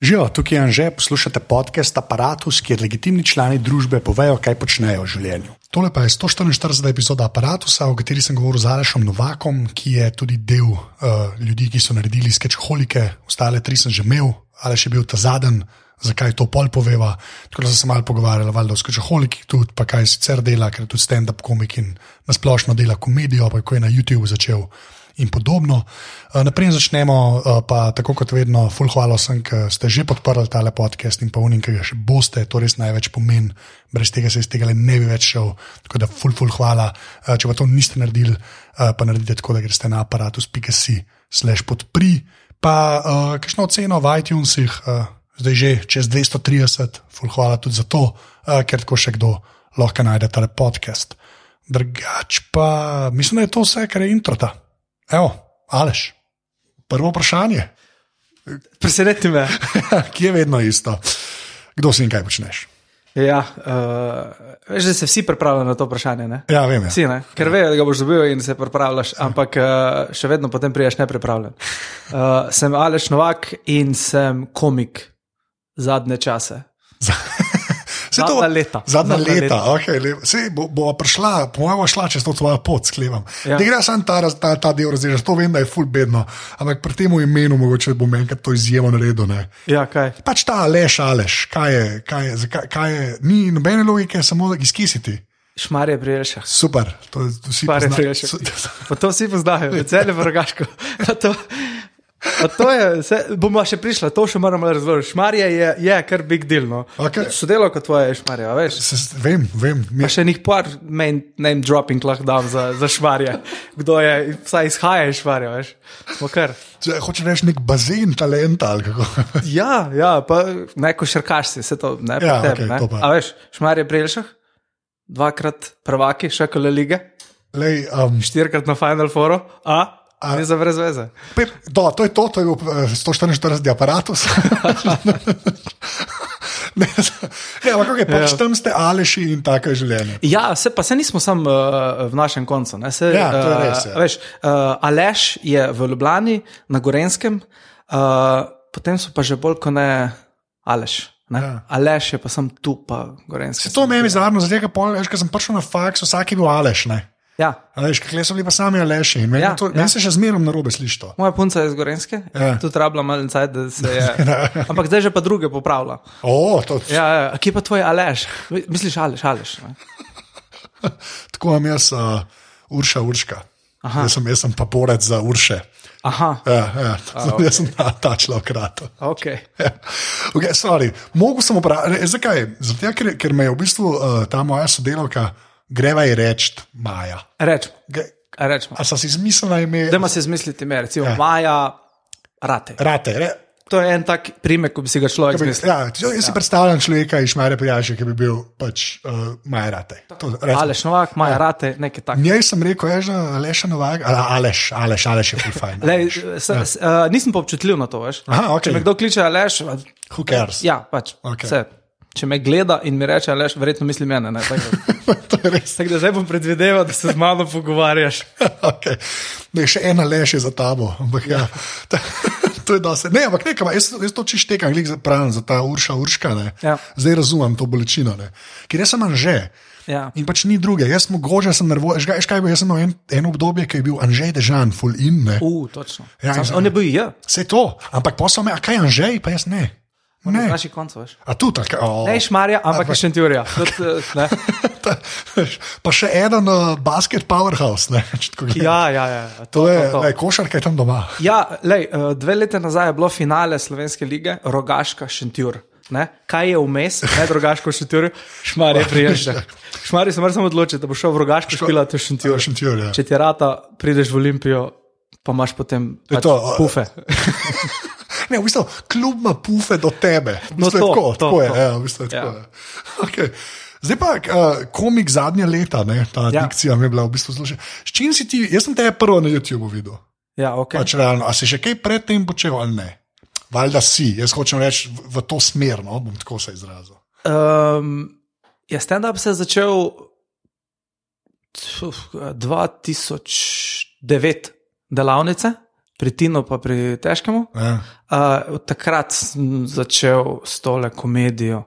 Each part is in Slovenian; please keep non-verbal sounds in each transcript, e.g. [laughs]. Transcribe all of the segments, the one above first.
Živijo, tukaj je Anže, poslušate podcast Apparatus, kjer legitimni člani družbe povejo, kaj počnejo v življenju. Tole pa je 144. epizoda Apparatusa, o kateri sem govoril z Alešom Novakom, ki je tudi del uh, ljudi, ki so naredili sketchholike, ostale tri sem že imel, Aleš je bil ta zadnji, zakaj to pol poveva. Tako da sem se malo pogovarjal, valjda o sketchholikih tudi, pa kaj sicer dela, ker je tudi stand-up komik in nasplošno dela komedijo, pa ko je na YouTube začel in podobno. Eh, Naprej začnemo, eh, pa tako kot vedno, full hvala vsem, ki ste že podprli tale podcast in pa unim, ki ga še boste, to res največ pomeni, brez tega se iz tega ne bi več šel. Tako da full, full hvala. Eh, Če pa to niste naredili, pa naredite tako, da greste na aparatus.si slash podpri, pa uh, kakšno oceno v iTunesih, uh, zdaj že čez 230, full hvala tudi za to, uh, ker tako še kdo lahko najde tale podcast. Drugač pa mislim, da je to vse, kar je introta. Evo, Aleš, prvo vprašanje. Preseneti me. [laughs] Ki je vedno isto. Kdo si in kaj počneš? Ja, uh, veš, da se vsi pripravljajo na to vprašanje. Ne? Ja, vem. Ja. Vsi, ne? ker ve, da ga boš dobil in se pripravljaš, ampak uh, še vedno potem priješ nepripravljen. Uh, sem Aleš Novak in sem komik zadnje čase. [laughs] Saj Zadnja leta. Zadnja Zadnja leta, leta. okay, le, sej, bo, bo prišla, po mojem, šla čez to tvojo pot, sklevam. Ja. Ne gre samo ta, ta, ta del razrežati, to vem, da je full bedno, ampak pri tem imenu mogoče bom enkrat to izjemo naredil. Ne. Ja, kaj? Pač ta Aleš, Aleš, kaj je, kaj je, zakaj, kaj je, ni nobene logike, samo da izkisiti. Šmarje priješah. Super, to je- to vsi Šmarje pozna- priješah. Su- Pa to vsi poznajo, cel je vrgaško. To, to je, vse, bomo še prišli, to še moramo razložiti. Šmarje je, je kar big deal. No. Okej. Sodelovka tvoja je šmarje, a veš. Se, vem, vem. Mi, še nek par main name dropping lahko dam za, za šmarje. Kdo je, vsaj izhaja iz šmarja, veš. Če hočeš reči nek bazen talenta ali kako. [laughs] Ja, ja, pa neko šarkaš si, vse to ne Ja, tebi. okej, ne. to. A veš, šmarje priješah, dvakrat prvaki, še kole lige, Lej, um, štirikrat na Final Fouru, a, a ne za brez veze. Pep, do, to je to, to je bil eh, 144 aparatus. [laughs] ne, ne, ampak okay, pač Ja. tam ste aleši in tako je življenje. Ja, se, pa se nismo samo uh, v našem koncu. ne, Se, Ja, to je eh, res, ja. Veš, uh, Aleš je v Ljubljani, na Gorenskem, uh, potem so pa že bolj kot ne Aleš. Ne? Ja. Aleš je pa sem tu, pa Gorenski. To meni zarno, zato ker sem prišel na faks, vsak je bil aleš. Ne? Ja. A Veš, kaj so bili pa sami aleši. Meni, Ja, ja, to, ja. ja. meni se še zmerom na robe sliši to. Moja punca je iz Gorenske, Ja. tu rabila malo cajt, da se je. [laughs] Ampak zdaj že pa druge popravlja. O, to, ja. Ja, ja. a Kje pa tvoj Aleš? Misliš Aleš, Aleš? [laughs] Tako imam jaz, uh, Urša Urška. Jaz sem, jaz sem pa borec za Urše. Aha, Ja, ja, okay. [laughs] Jaz sem ta, ta človek rado. ok. Ja. Okay, sorry. Mogu sem vprašati, zakaj? Zato, ker, ker me je v bistvu uh, ta moja sodelavka, greva je reči Maja. Rečemo. Rečemo. A si izmislila ime? Dajmo si izmisliti ime, recimo Ja. ja. Maja Rate. Rate. Re, To je en tak primek, ko bi si ga človek izmislil. ja, jaz si predstavljam človeka iz Šmarja Prijaže, ki bi bil pač uh, Maja Rate. To. Aleš Novak, Maja Rate, nekaj takega. Njej sem rekel, je že Aleš Novak, ali Aleš, Aleš, Aleš je fajn. [laughs] Lej, s, s, uh, nisem pa občutljiv na to, veš. Aha, ok. Če me kdo kliče Aleš, Who cares? ja, pač. Okay. Če me gleda in mi reče Aleš, verjetno misli mene. Ne, tako, [laughs] to je res. tako da zdaj bom predvideval, da se z mano pogovarjaš. [laughs] okay. ne, še ena lež je za tabo. Ampak, ja. [laughs] to je dosti. Ne, ampak nekaj, jaz, jaz to čištekam, glej, pravim za ta Urša Urška. ne. Ja. Zdaj razumem to bolečino. ne. Ker jaz sem anže. Ja. In pač ni druge, jaz mogoče sem nervozen. Veš kaj, jaz sem imel en, eno obdobje, ki je bil Anžej Dežan, full in. ne. Uh, točno. Ja, Sam, in- on je bil ja, Vse to, ampak posel me, a kaj je Anžej, pa jaz ne. Ne, naših koncih, veš. a tu tako. Oh. Ne šmarja, ampak je šentjurja. [laughs] Tudi, eh, ne. [laughs] Pa še eden uh, basket powerhouse. Ne, [laughs] gledam. Ja, ja, ja. to je, to. lej, košarka je tam doma. Ja, lej, eh, dve leti nazaj je bilo finale Slovenske lige, Rogaška Šentjur. Ne? Kaj je vmes, ne drugaško šentjur, šmarje priježdža. Šmarje se moraš samo odločiti, da boš šel v rogaško špilati v šentjur. Šentjur, ja. Če ti rata, prideš v Olimpijo, pa imaš potem Je pač to, pufe. Ne, v bistvu, klub ima pufe do tebe. V No, bistvu je to, tako, to, tako je. to. Ja, v bistvu je Ja. tako, ja. okay. Zdaj pa uh, komik zadnja leta, ne, ta ja. Ja. dikcija mi je bila v bistvu zelo še. S čim si ti, jaz sem te prvo na YouTubu videl. Ja, okay. Pač realno, a si že kaj predtem počel ali ne? Valjda si, jaz hočem reči v, v to smer, no, bom tako se izrazil. Um, je stand-up se začel tf, 2009 delavnice pri Tinu, pa pri Težkemu. Ja. Uh, takrat sem začel s tole komedijo.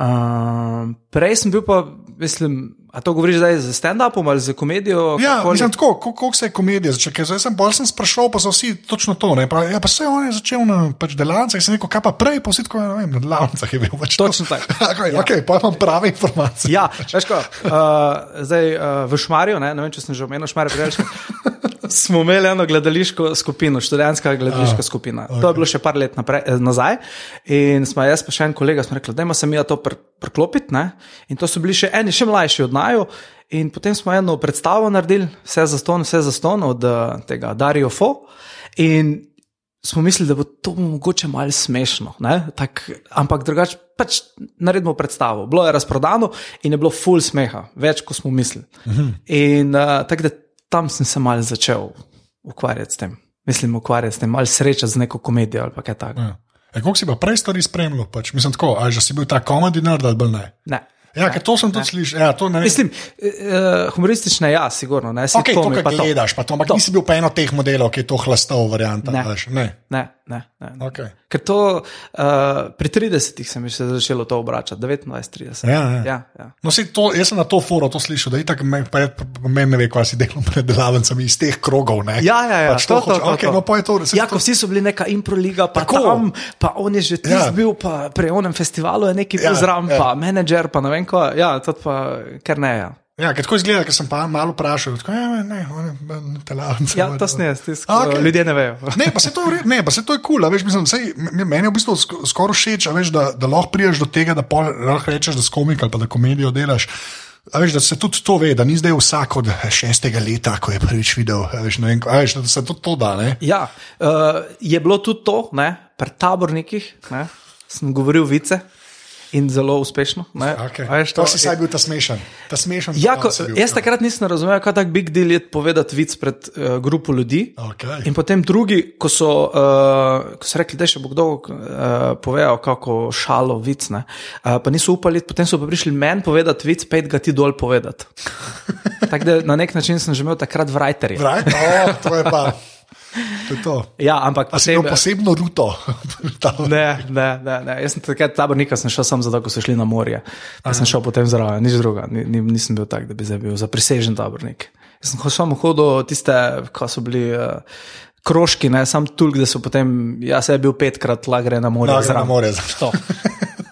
Uh, prej sem bil pa, mislim, a to govoriš zdaj za stand-upom ali za komedijo? Ja, Kakoli? mislim, tako, kako kol se je komedija začela. ker Zdaj sem bolj sem sprašal, pa so vsi točno to. Ne, pa, ja, pa se on je začel na pač delavnicah, sem rekel, kaj pa prej, pa vsi tako, ne vem, na delavnicah je bil. Pač to. Točno tako. [laughs] okay, ja. okay, pa imam prave informacije. Ja, veš ko, uh, zdaj uh, v Šmarju, ne, ne vem, če sem že omenil Šmarje, preveč. [laughs] Smo imeli eno gledališko skupino, študentska gledališka Ah, skupina. Okay. To je bilo še par let naprej, eh, nazaj. In smo jaz, pa še en kolega, smo rekli, da ima se mi to pr priklopiti. Ne? In to so bili še eni, še mlajši od naju. In potem smo eno predstavo naredili, vse za ston, vse za ston od uh, tega Dario Fo. In smo mislili, da bo to mogoče malo smešno. Tak, ampak drugače pač naredimo predstavo. Bilo je razprodano in je bilo full smeha, več kot smo mislili. In uh, tako da tam sem se mal začel ukvarjati s tem. Mislim, ukvarjati s tem, malo srečati z neko komedijo ali kaj takega. Ja. E, kako si pa prej stvari spremljal? Pač? Mislim, tako, a že si bil ta komedi nerd ali ne? Ne. Ja, ker to sem tudi slišal. Ja, to ne. Mislim, uh, humoristične, ja, sigurno. Ne, Okay, to, kar gledaš, pa to, ampak To. nisi bil pa eno teh modelov, ki je to hlastov varianta. Ne. veš, ne. Ne, ne, ne. ne. Okay. Ker to uh, pri 30-ih se mi je začelo to obračati, 29-30. Ja, ja. ja, ja. No, to, jaz sem na to foro to slišal, da je tako, meni ne ve, kaj si delal [laughs] pred delavnicami iz teh krogov. Ne? Ja, ja, ja, pač to, to, to, hoče- to, okay, to. no, pa je to, Ja, to vsi so bili neka improliga, pa Tako. tam, pa on je že tisti Ja. bil, pa pri onem festivalu je neki Ja, zraven, ja. pa menedžer, pa ne vem ko, ja, to pa ker ne. Ja, Ja, tako izgleda, ker sem pa malo vprašal, tako, ja, ne, ne, ne, telavnice. ja to sne, stisk, Okej. okay. ljudje ne vejo. Ne, pa se to ne, pa se to je kul, cool, veš, mislim, sej, meni je v bistvu sk- skoraj všeč, a veš, da, da lahko priješ do tega, da pol, lahko rečeš, da s komik ali pa da komedijo delaš. A veš, da se tudi to ve, da ni zdaj vsak od šestega leta, ko je prvič videl, a veš, ne vem, a veš, da se tudi to da, ne? Ja, uh, je bilo tudi to, ne, pri tabornikih, ne, sem govoril vice in zelo uspešno. Ne, Okay. veš, to si saj bil ta smešen. Ta smešen Ja, ko, jaz takrat nisem razumel, kaj tak big deal je povedati vic pred uh, grupo ljudi. Okay. In potem drugi, ko so, uh, ko so rekli, da še bo kdo uh, povedal, kako šalo vic, ne, uh, pa niso upali, potem so pa prišli meni povedati vic, pet ga ti dol povedati. [laughs] Tako da na nek način sem že imel takrat vrajterje. Right? Oh, to je pa. To je to. Ja, ampak A si imel posebno ruto. [laughs] Ne, ne, ne, ne. Jaz sem takrat tabornika sem šel samo zato, ko so šli na morje. Pa sem šel potem zraven, nič druga. Ni, ni, nisem bil tak, da bi zdaj bil zaprisežen tabornik. Jaz sem samo hodil tiste, ko so bili uh, krožki, ne, sam tulk, da so potem, jaz sem bil petkrat lagre na. Da, gre na zraven. [laughs]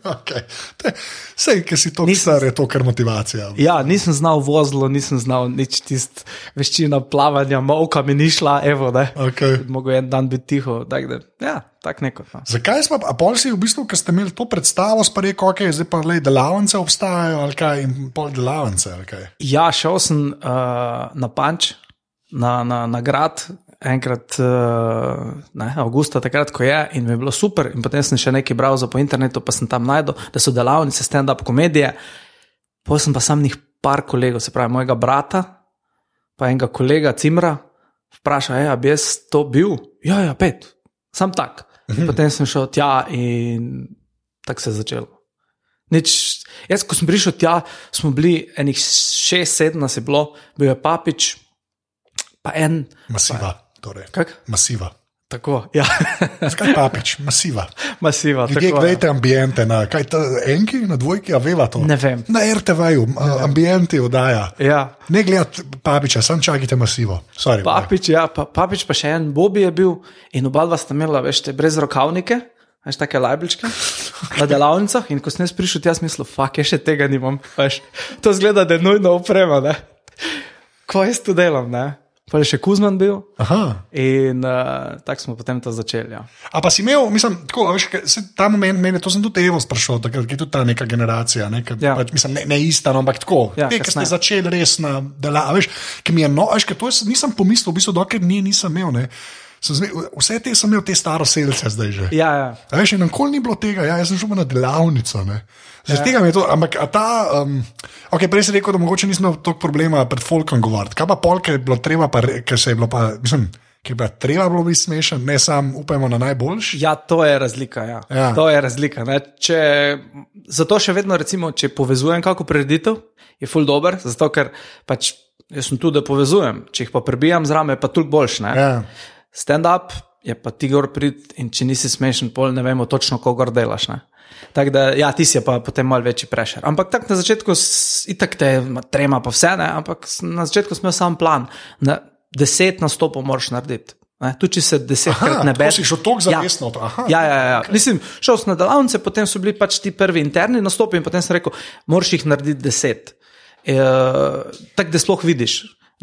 [laughs] Okay. Te- Sej, ki si to pisar, je to kar motivacija. Ja, nisem znal vozlo, nisem znal nič tist veščina plavanja, molka mi ni šla, evo, da. Okay. Mogoče en dan biti tiho, tak da, ja, tak neko. No. Zakaj smo, a pol si v bistvu, ker ste imeli to predstavo, pa rekel, ok, zdaj pa le delavnice obstajajo, ali kaj, in pol delavnice, ali kaj. Ja, šel sem uh, na Panč, na, na, na grad, enkrat, uh, ne, avgusta, takrat, ko je, in mi je bilo super. In potem sem še nekaj za po internetu, pa sem tam najdel, da so delavnice stand-up komedije. Potem sem pa sam njih par kolegov, se pravi mojega brata, pa enega kolega Cimra, vprašal, "Ej, a bi jaz to bil. Ja, ja, pet, sam tak. In potem sem šel tja in tako se je začelo. Nič, jaz, ko sem prišel tja, smo bili enih šest, sedem nas je bilo, bil je papič, pa en. Masiva. Torej. Kak? Masiva. Tako, ja, [laughs] Skaj papič, masiva. masiva. Ljudje, tako, ja. gledajte ambiente, na, kaj to enki, na dvojki, a veva to. Ne vem. Na RTV-ju, ambienti oddaja. Ja. Ne gledajte papiča, sam čakajte masivo. Sorry, Papič, ja, pa, papič pa še en Bobby je bil in oba dva sta imela, veš, te brez rokavnike. Veš, take lajbličke na delavnicah, in ko sem jaz prišel, jaz mislil, fuck, jaz še tega nimam. Veš, to zgleda, da je nujno oprema. Ne? Ko jaz to delam, ne? Pa je še Kuzman bil Aha. in uh, tako smo potem to začeli. Ja. A pa si imel, mislim, tako, veš, ta moment, meni, to sem tudi Evo sprašal, ki je tudi ta neka generacija, ne, ke, Ja. pač, mislim, ne, ne ista, no, ampak tako. Ja, te, ki ste začeli res na dela, veš, ki mi je no, veš, to jaz nisem pomislil, v bistvu, dokler ni, nisem imel, ne. Zme, vse te sem imel te staroseljce zdaj že. Ja, ja. A veš, nikoli ni bilo tega, ja, jaz sem šel pa na delavnico. Ne. Zaradi ja. tega mi je to, ampak ta, um, okay, prej si rekel, da mogoče nisem imel toliko problema pred folkom govoriti. Kaj pa pol, ker je bilo treba, pa, ker se je bilo pa, mislim, je bilo treba bilo biti smešen, ne sam upajmo na najboljši. Ja, to je razlika. Ja. Ja. To je razlika. ne. Če, zato še vedno, recimo, če povezujem kako prireditev, je full dober, zato ker pač jaz sem tu, da povezujem. Če jih pa prebijam zraven, je pa toliko boljš. ne. Ja. Stand-up je pa ti gor prid in če nisi smešen, pol ne vemo točno, koga delaš. Ne? Tako da, ja, ti si pa potem mal večji prešer. Ampak tako na začetku, itak te ma, trema pa vse, ne? ampak na začetku smo sam plan, na deset nastopov moraš narediti. Ne? Tu če se desetkrat ne tako bereš. si šel toliko zavestno v to, aha. Ja, ja, ja. Mislim, šel sem na delavnice, potem so bili pač ti prvi interni nastopi in potem sem rekel, moraš jih narediti deset. E, tako da sploh vidiš,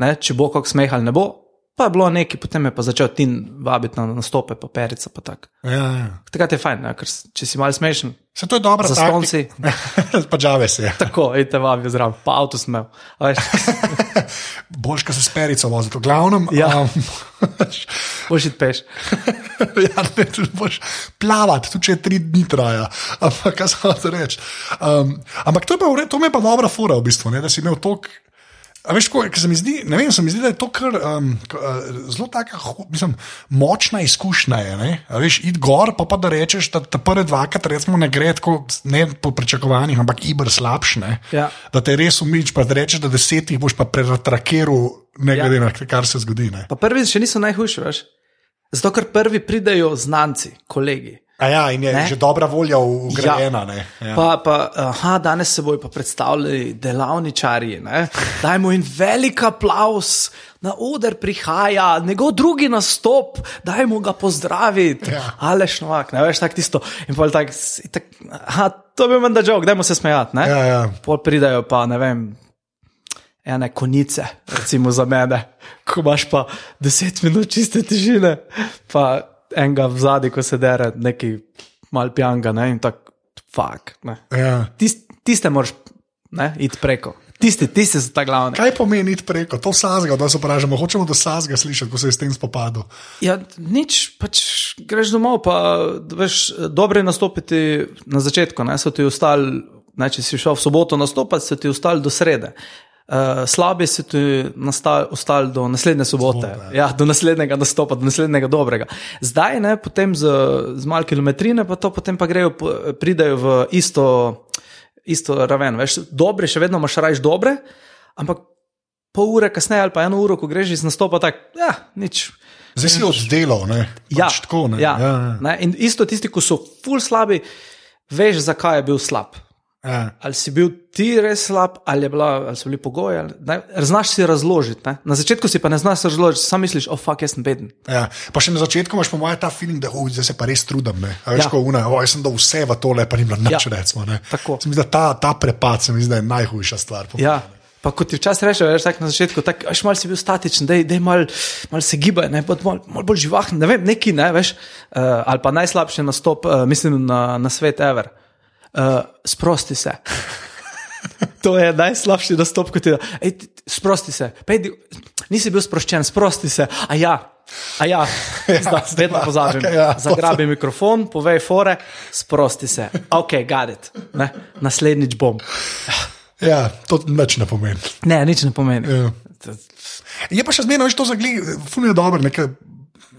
ne? če bo kak smeh ali ne bo. Pa je bilo nekaj, potem je pa začel tin vabiti na nastope, pa perica pa tako. Ja, ja. Takrat je fajn, ne? ker če si mal smešen, Se to je dobro, Za stonci. [laughs] pa džave se. tako, in te vabijo zraven, pa avto smel. [laughs] Boljš, ko se s perico vozi, v glavnem. Ja. Um, [laughs] boš iti peš. ja, ne, tudi boš plavati, tudi če je tri dni traja. Ampak, kaj sem hotel reči. Um, ampak to, pa, to mi je pa dobra fora, v bistvu, ne, da si imel tok. A veš, ko, se mi zdi, ne vem, se mi zdi, da je to kar um, zelo taka, mislim, močna izkušnja. Je, veš, id gor, pa, pa da rečeš, da te prve dvakrat recimo ne gre tako, ne po pričakovanjih, ampak ibr slabšne. Ja. Da te res umič, pa da rečeš, da desetih boš pa preratrakiral, ne Ja. glede na kar se zgodi. Ne? Pa prvi še niso najhujši, veš. Zato, ker prvi pridejo znanci, kolegi. A ja, in je Ne? ne? že dobra volja ugrajena. Ja. Ja. Pa, pa, aha, danes se bojo pa predstavljali delavničarji. ne. Dajmo jim velik aplaus, na oder prihaja, njegov drugi nastop, dajmo ga pozdraviti. Ja. Aleš novak, ne veš, tako tisto. In pol tak, s- tak, aha, to bi menda žog, dajmo se smejati. ne. Ja, ja. Pol pridajo pa, ne vem. Ene konice, recimo za mene, ko imaš pa deset minut čiste tišine, pa enega v zadnji, ko se dere, neki mal pijanga, ne, in tako, fuk. ne. Ja. Tist, tiste moraš ne, iti preko. Tisti, tisti so ta glavni. Kaj pomeni iti preko? To sazga, da se vprašamo. Hočemo do sazga slišati, ko se je s tem spopadel. Ja, nič, pač greš domov, pa veš, dobro je nastopiti na začetku. Ne, so ti ostali, ne, če si šel v soboto nastopati, so ti ostali do srede. Uh, slabi ti nastal- ostali do naslednje sobote, Sobote, ja, do naslednjega nastopa, do naslednjega dobrega. Zdaj, ne, potem z, z malo kilometrine, pa to potem pa grejo, pridejo v isto, isto raven. Veš, dobre, še vedno imaš rajš dobre, ampak pol ure kasneje ali pa eno uro, ko greš iz nastopa, tako, ja, nič. Zdaj si oddelal, ne? Ja, pač tako, ne? ja, Ja, ja. Ne? In isto tisti, ki so ful slabi, veš, zakaj je bil slab. Ja. Ali si bil ti res slab, ali, bila, ali so bili pogoji. Ali, ne, znaš si razložiti. Ne? Na začetku si pa ne znaš razložiti, sam misliš, oh, fuck, jaz sem beden. Ja. Pa še na začetku imaš po mojem ta feeling, da oh, se pa res trudim. Ne? A veš, Ja. ko una, oh, jaz sem dal vse v tole, pa ni bilo nič, Ja. recimo. Ne? Tako. Se mi zdi, da ta, ta prepad se mi zdi, da je najhujša stvar. po Ja. Pa kot ti včasih rečeš, veš, tako na začetku, tako, veš, malo si bil statičen, da je mal, mal se gibaj, ne, bod mal, mal bolj živahen, ne vem, neki, ne, veš, uh, ali pa najslabši nastop, uh, mislim, na, na svet ever. Uh, sprosti se. [laughs] To je najslabši nastop, kot je. Ej, ti- sprosti se, Pejdi, nisi bil sproščen, sprosti se. A ja, a ja, [laughs] zdaj vedno pozabim. ja. Zagrabi mikrofon, povej fore, sprosti se. Ok, gadet, naslednjič bom. Ja, to nič ne pomeni. Ne, nič ne pomeni. Ja. Je pa še zmerno, veš, to zagli, funijo dobro. Nekaj,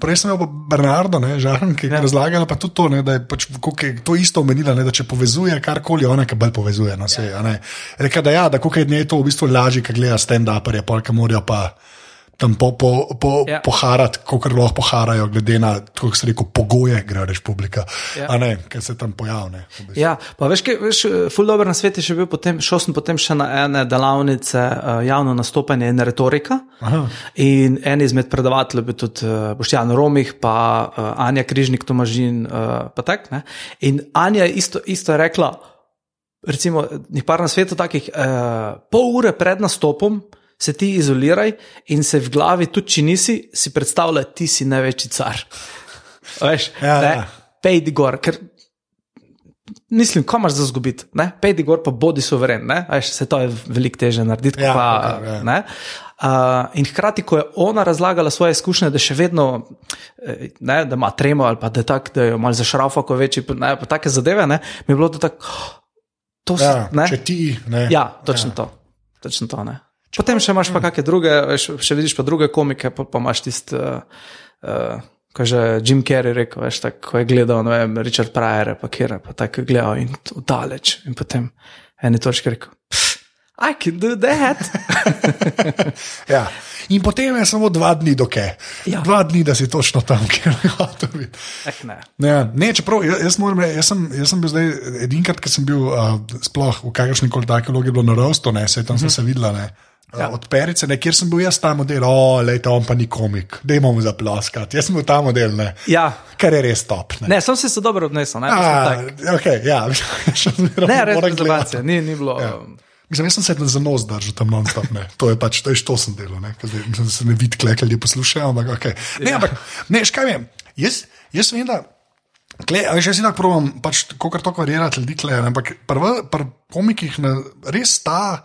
prej sem imel pa Bernardo, ne, žarn, ki je ja. razlagala pa tudi to, ne, da je, pač, je to isto omenila, ne, da če povezuje karkoli, ona kaj bolj povezuje. No, se, ja. Reka, da ja, da koliko je njej to v bistvu lažje, kaj gleda stand-uperje, polka morajo pa tam po, po, po, Ja. poharati, koliko lahko poharajo, glede na, kako se reče, pogoje, gre reč publika. Ja. Ne, ker se tam bistvu. Ja, pa veš, kaj, veš, ful dobro na svetu je še bil, potem, šel sem potem še na ene delavnice uh, javno nastopanje in retorika. Aha. In en izmed predavateljev je bil tudi uh, Boštjan Romih, pa uh, Anja Križnik Tomažin. Uh, pa tak, ne. in Anja je isto, isto rekla, recimo, njih par na svetu takih, uh, pol ure pred nastopom. Se ti izoliraj in se v glavi, tudi če nisi, si predstavljaj, ti si največji car. [laughs] Veš, Ja, ne, ja. pejdi gor, ker mislim, ko imaš za zgubiti, ne? pejdi gor, pa bodi soveren. ne. A Veš, se to je veliko teže narediti. Ja, pa, okej, ja. ne. Uh, in hkrati, ko je ona razlagala svoje izkušnje, da še vedno, eh, ne, da ima tremo ali pa da, tak, da jo malo zašrafa, ko je večji, ne, pa take zadeve, ne, mi je bilo to tako. To so, Ja, ne? če ti, ne. Ja, točno ja. to. Točno to ne. Potem še imaš pa kakšne druge, veš, še vidiš pa druge komike, pa, pa imaš tisti, uh, uh, ko je že Jim Carrey rekel, veš, tako, ko je gledal, ne vem, Richard Pryor, pa kjer, pa tako je gledal in to daleč. In potem eni točki rekel, "Pff, I can do that. [laughs] ja. In potem je samo dva dni doke. Ja. Dva dni, da si točno tam, [laughs] kjer je hotel biti. eh, ne. Ne, ne, čeprav jaz, jaz, moram, reči, jaz, sem, jaz sem bil zdaj edinkrat, ko sem bil uh, sploh v kakršni koli taki vlogi, bilo na Rostu, ne, sej tam sem se videla. Ne. Ja. Od Perice, ne, kjer sem bil jaz ta model, o, lejte, on pa ni komik, da imamo za ploskati. Jaz sem bil ta model, ne, Ja. kar je res top. Ne, Ne, sem se se dobro odnesel. Ne, A, okay, ja, [laughs] še zmeraj ne res moram gledati. rezervacije, ni, ni bilo. Ja. Mislim, jaz sem se za nos držal tam non-stop. ne. To je pač, to je što sem delal, ne, Ker zdaj, mislim, se ne vidi, kaj ljudje poslušajo. Ampak, okay. ne, Ja. ampak, ne, škaj vem, jaz, jaz vem, da. Kle, jaz si tako provam, pač, kako tako verjeti ljudi, kle, ne, ampak pri pr komikih ne, res ta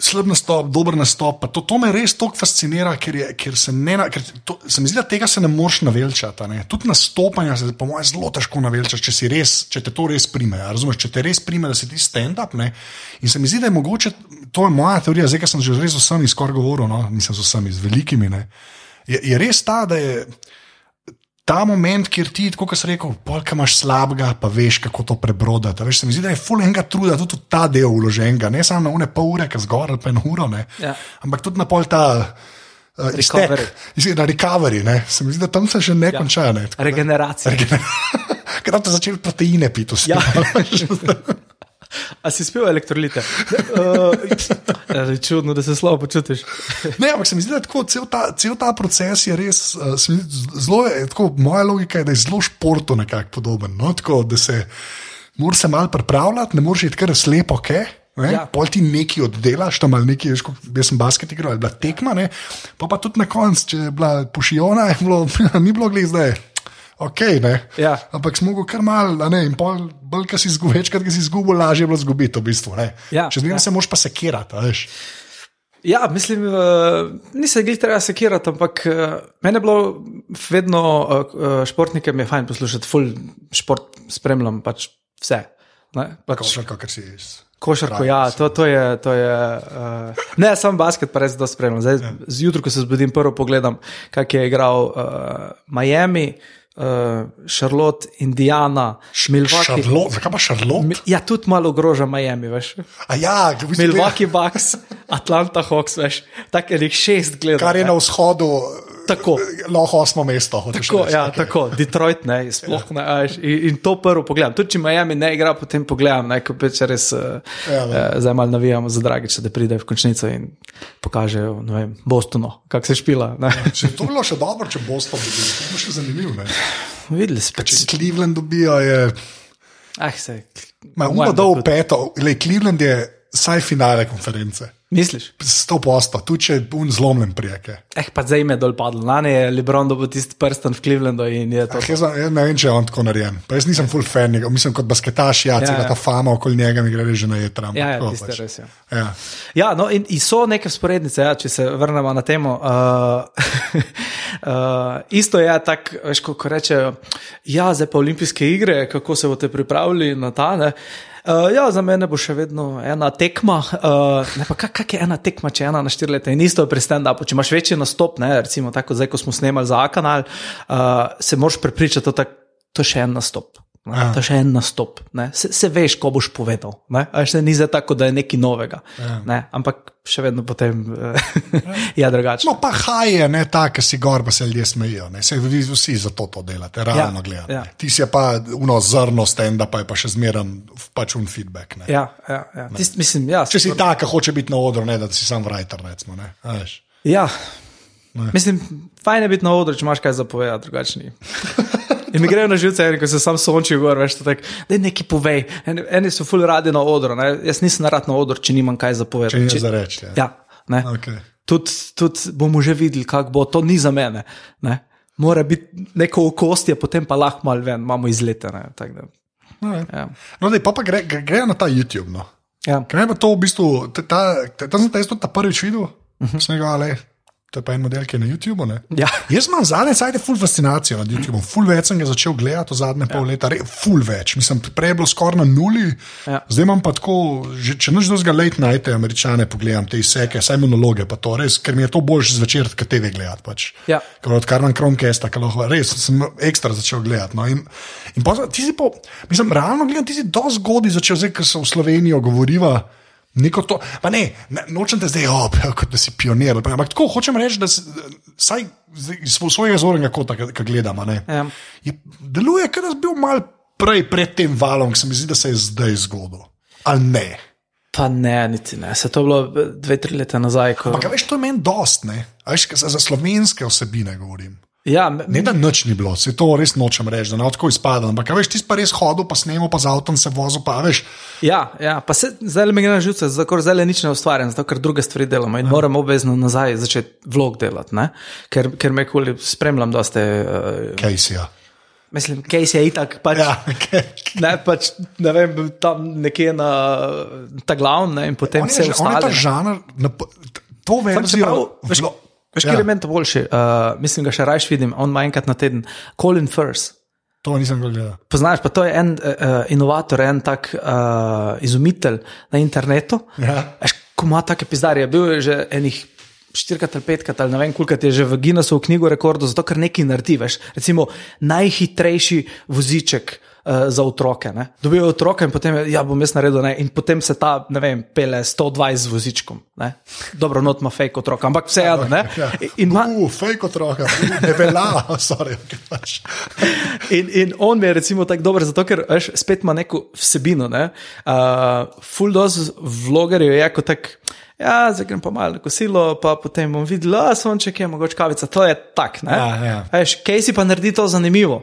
slab nastop, dober nastop. To, to me res toliko fascinira, ker, je, ker, se, ne, ker to, se mi zdi, da tega se ne moreš navelčati. Ne? Tudi nastopanja se, po mojem, zelo težko navelčati, če, res, če te to res prime. Razumeš, če te res prime, da si ti stand-up. In se mi zdi, da je mogoče, to je moja teorija, zdaj, sem že res z vsemi skoraj govoril, no? nisem z vsemi, z velikimi. ne. Je, je res ta, da je ta moment, kjer ti, kot si rekel, polka imaš slabega, pa veš, kako to prebrodati. Veš, se mi zdi, da je full enega truda, tudi ta del uloženega, ne samo na une pol ure, ki zgor ali pa eno uro, ne, Ja. ampak tudi na pol ta. Uh, Recovery. Iztek, na recovery, ne. se mi zdi, da tam se še ne ja. konča. Ne. Tako Regeneracija. [laughs] Ker ste začeli proteine piti, vsi. Ja. [laughs] A si spil elektrolite? Uh, [laughs] čudno, da se slabo počutiš. Ne, ampak se mi zdi, da je tako, cel, ta, cel ta proces je res, uh, zelo, je, tako, moja logika je, da je zelo športu nekako podoben. No? Tako, da se moraš se malo pripravljati, ne moreš iti kar slepo, ok. Ne? Ja. Pol ti nekaj oddelaš, tam ali nekaj, kot- jaz sem basket igral, je bila tekma, ne? pa, pa tudi na koncu, če je bila pošijona, je bilo, [laughs] ni bilo gled zdaj. Okay, ne. Ja. Ampak smo mogli kar mal, ne, in pol, bolj, kar si izgubil, večkrat, ki si izgubil, lažje je bilo izgubiti, v bistvu. ne. Ja, Če zmeraj ja. se moraš pa sekirati, veš. Ja, mislim, uh, nisem glih treba sekirati, ampak uh, meni je bilo vedno uh, športnike, mi je fajn poslušati, full šport spremljam pač vse. Ne, pač, Košarka, kar si iz. Košarko, ja, to, to je. To je uh, ne, samo basket, pa res zelo spremljam. Zdaj, ja. Zjutraj, ko se zbudim, prvo pogledam, kak je igral uh, Miami, uh, Charlotte, Indiana, Milwaukee. Šarlot, zakaj pa Šarlot? Ja, tudi malo ogroža Miami, veš. A ja, bistvu Milwaukee Bucks, Atlanta Hawks, veš. Tako je šest gledal. Kar je ne. na vzhodu, Tako. lahko osmo mesto. Tako, reči, ja, okej. tako, Detroit, ne, sploh ne. a veš, In, in to prvo pogledam. Tudi če Miami ne igra, potem pogledam, ne, ko peče res. Uh, Ja, ne. uh, zdaj malo navijamo za Dragiča, da pride v končnico in pokažejo, ne vem, Bostonu, kako se špila. Ne. Če to bi bilo še dobro, če bo to bilo, to bi še zanimivo. ne. Videli smo, Če Cleveland dobijo, je. ah, se. Ma, mojem, dol peto, le Cleveland je saj finale konference. Misliš? Sto posto, tudi če je un zlomljen prijeke. Eh, pa zdaj ime dol padlo. Lani je Lebron dobil tisti prsten v Clevelandu in je to. Ah, jaz, jaz ne vem, če je on tako narejen. Pa jaz nisem full fan, mislim kot basketaš, ja, Ja, cela ja. ta fama okoli njega mi gre že na jetram. Ja, ja, pač. res je. Ja. Ja, no, in, in so neke sporednice, ja, če se vrnemo na temo. Uh, uh, [laughs] isto je tako, veš, ko, ko rečejo, ja, zdaj pa olimpijske igre, kako se boste pripravili na ta. Ne? Uh, ja, za mene bo še vedno ena tekma. Uh, ne, pa kak, kak je ena tekma, če je ena na štiri leta? In isto je pri stand-upu. Če imaš večji nastop, ne, recimo tako, zdaj, ko smo snemali za A-kanal, uh, se moraš prepričati, da to je še en nastop. Ja. to je še en nastop. Ne. Se, se veš, ko boš povedal. Ne. A veš, Se ni za tako, da je nekaj novega. Ja. Ne. Ampak še vedno potem [laughs] je drugače. No, pa haj je ne ta, ki si gor, pa se ljudje smejijo. Ne. Se vi vsi za to, to delate, realno Ja, gledate. ja. Ja. Ti si pa uno zrno stenda, pa je pa še zmeren pač un feedback. Ne. Ja, ja, ja. Tist, mislim, ja, Če si ta, ki hoče biti na odru, ne da si sam writer, recimo. Ne. A veš. Ja. Mislim, fajn je biti na odru, če imaš kaj zapovedati, drugačni. [laughs] In mi grejo na živce, eni, ko se sam sončijo, gor, veš, tak, da je nekaj povej. Eni, eni so ful radi na odru, ne? jaz nisem rad na odru, če nimam kaj zapovedati. Če ni za reči. Ja. Ja, ne. Okay. Tudi tud bomo že videli, kako bo, to ni za mene. Ne? Mora biti neko okostje, potem pa lahko malo ven, imamo izlete. tako da, No, Ja. no, dej, pa, pa gre, gre, na ta YouTube. No. Ja. Kaj je to v bistvu, ta, ta, ta, ta jaz tudi ta prvič videl, uh -huh. sem rekel, ale, to je pa en model, ki je na YouTubu. Ne? Ja. Jaz imam zadnje cajt full fascinacijo nad YouTubom, full več sem ga začel gledati zadnje ja. pol leta, re, full več, mislim, prej je bilo skoraj na nuli, Ja. zdaj imam pa tako, že, če noč drugega late night, američane pogledam te izseke, saj monologe, pa to res, ker mi je to boljš zvečer, kot TV gledati. Pač. Ja. Ker od Karman Chromecasta, ki lahko res sem ekstra začel gledati. No, in, in pa, ti si po, mislim, realno gledam, ti si do zgodaj začel, zdaj, ko se v Slovenijo govoriva. Neko to, pa ne, nočem te zdaj, oh, kot da si pionir. Ampak tako hočem reči, da saj iz svojega zornega kota, ki gledamo, ne, Ja. je, deluje, kot da si bil mal prej pred tem valom, ki se mi zdi, da se je zdaj zgodil. Ali ne? Pa ne, niti ne. Se to je bilo eh, dve, tri leta nazaj. Ko... Ampak, veš, to je meni dost, ne? A veš, za slovenske osebine govorim. Ja, Ne, da nič ni bilo, se to res nočem reči, da ne tako izpada. Ampak, veš, ti si pa res hodil, pa snemal, pa z avtom se vozil, pa veš. Ja, ja, pa se zdaj mi gre na živce, zato zdaj nič ne ustvarjam, zato ker druge stvari delamo in moram obvezno nazaj začeti vlog delati, ne? ker, ker me koli spremljam, da ste. Uh, Caseyja. mislim, Casey je itak, pač, Ja, okay. ne, pač, ne vem, tam nekje na ta glavn ne, in potem on, vse je, že- on je ta žanr, na, to verzijo. čeprav, veš, vlo- Veš, ja, kje je meni to boljši? Uh, mislim, ga še rajš vidim, on ima enkrat na teden. Colin Firth. To nisem gledal. Poznaš, pa to je en uh, inovator, en tak uh, izumitelj na internetu. Ja. Veš, ko ima take pizdarje, bil je že enih štirikrat ali petkrat, ali ne vem, koliko je že v Guinnessovu knjigo rekordov, zato ker nekaj naredi. Veš. Recimo najhitrejši voziček uh, za otroke. Ne. Dobijo otroka in potem, ja, bom jaz naredil, ne. in potem se ta, ne vem, pele 120 z vozičkom. Ne. Dobro, not ima fake otroka, ampak vseeno. Ja. In ima, Uf, fake otroka, ne velja, [laughs] sorry. pač. In, in on mi je recimo tako dober, zato ker veš, spet ima neko vsebino. Ne? Uh, full dose vlogerjev je kot tak. Ja, zdaj grem pa malo na kosilo, pa potem bom videl, da sonček je mogoče kavica. To je tak. ne. Ja, ja. Veš, Casey pa naredi to zanimivo.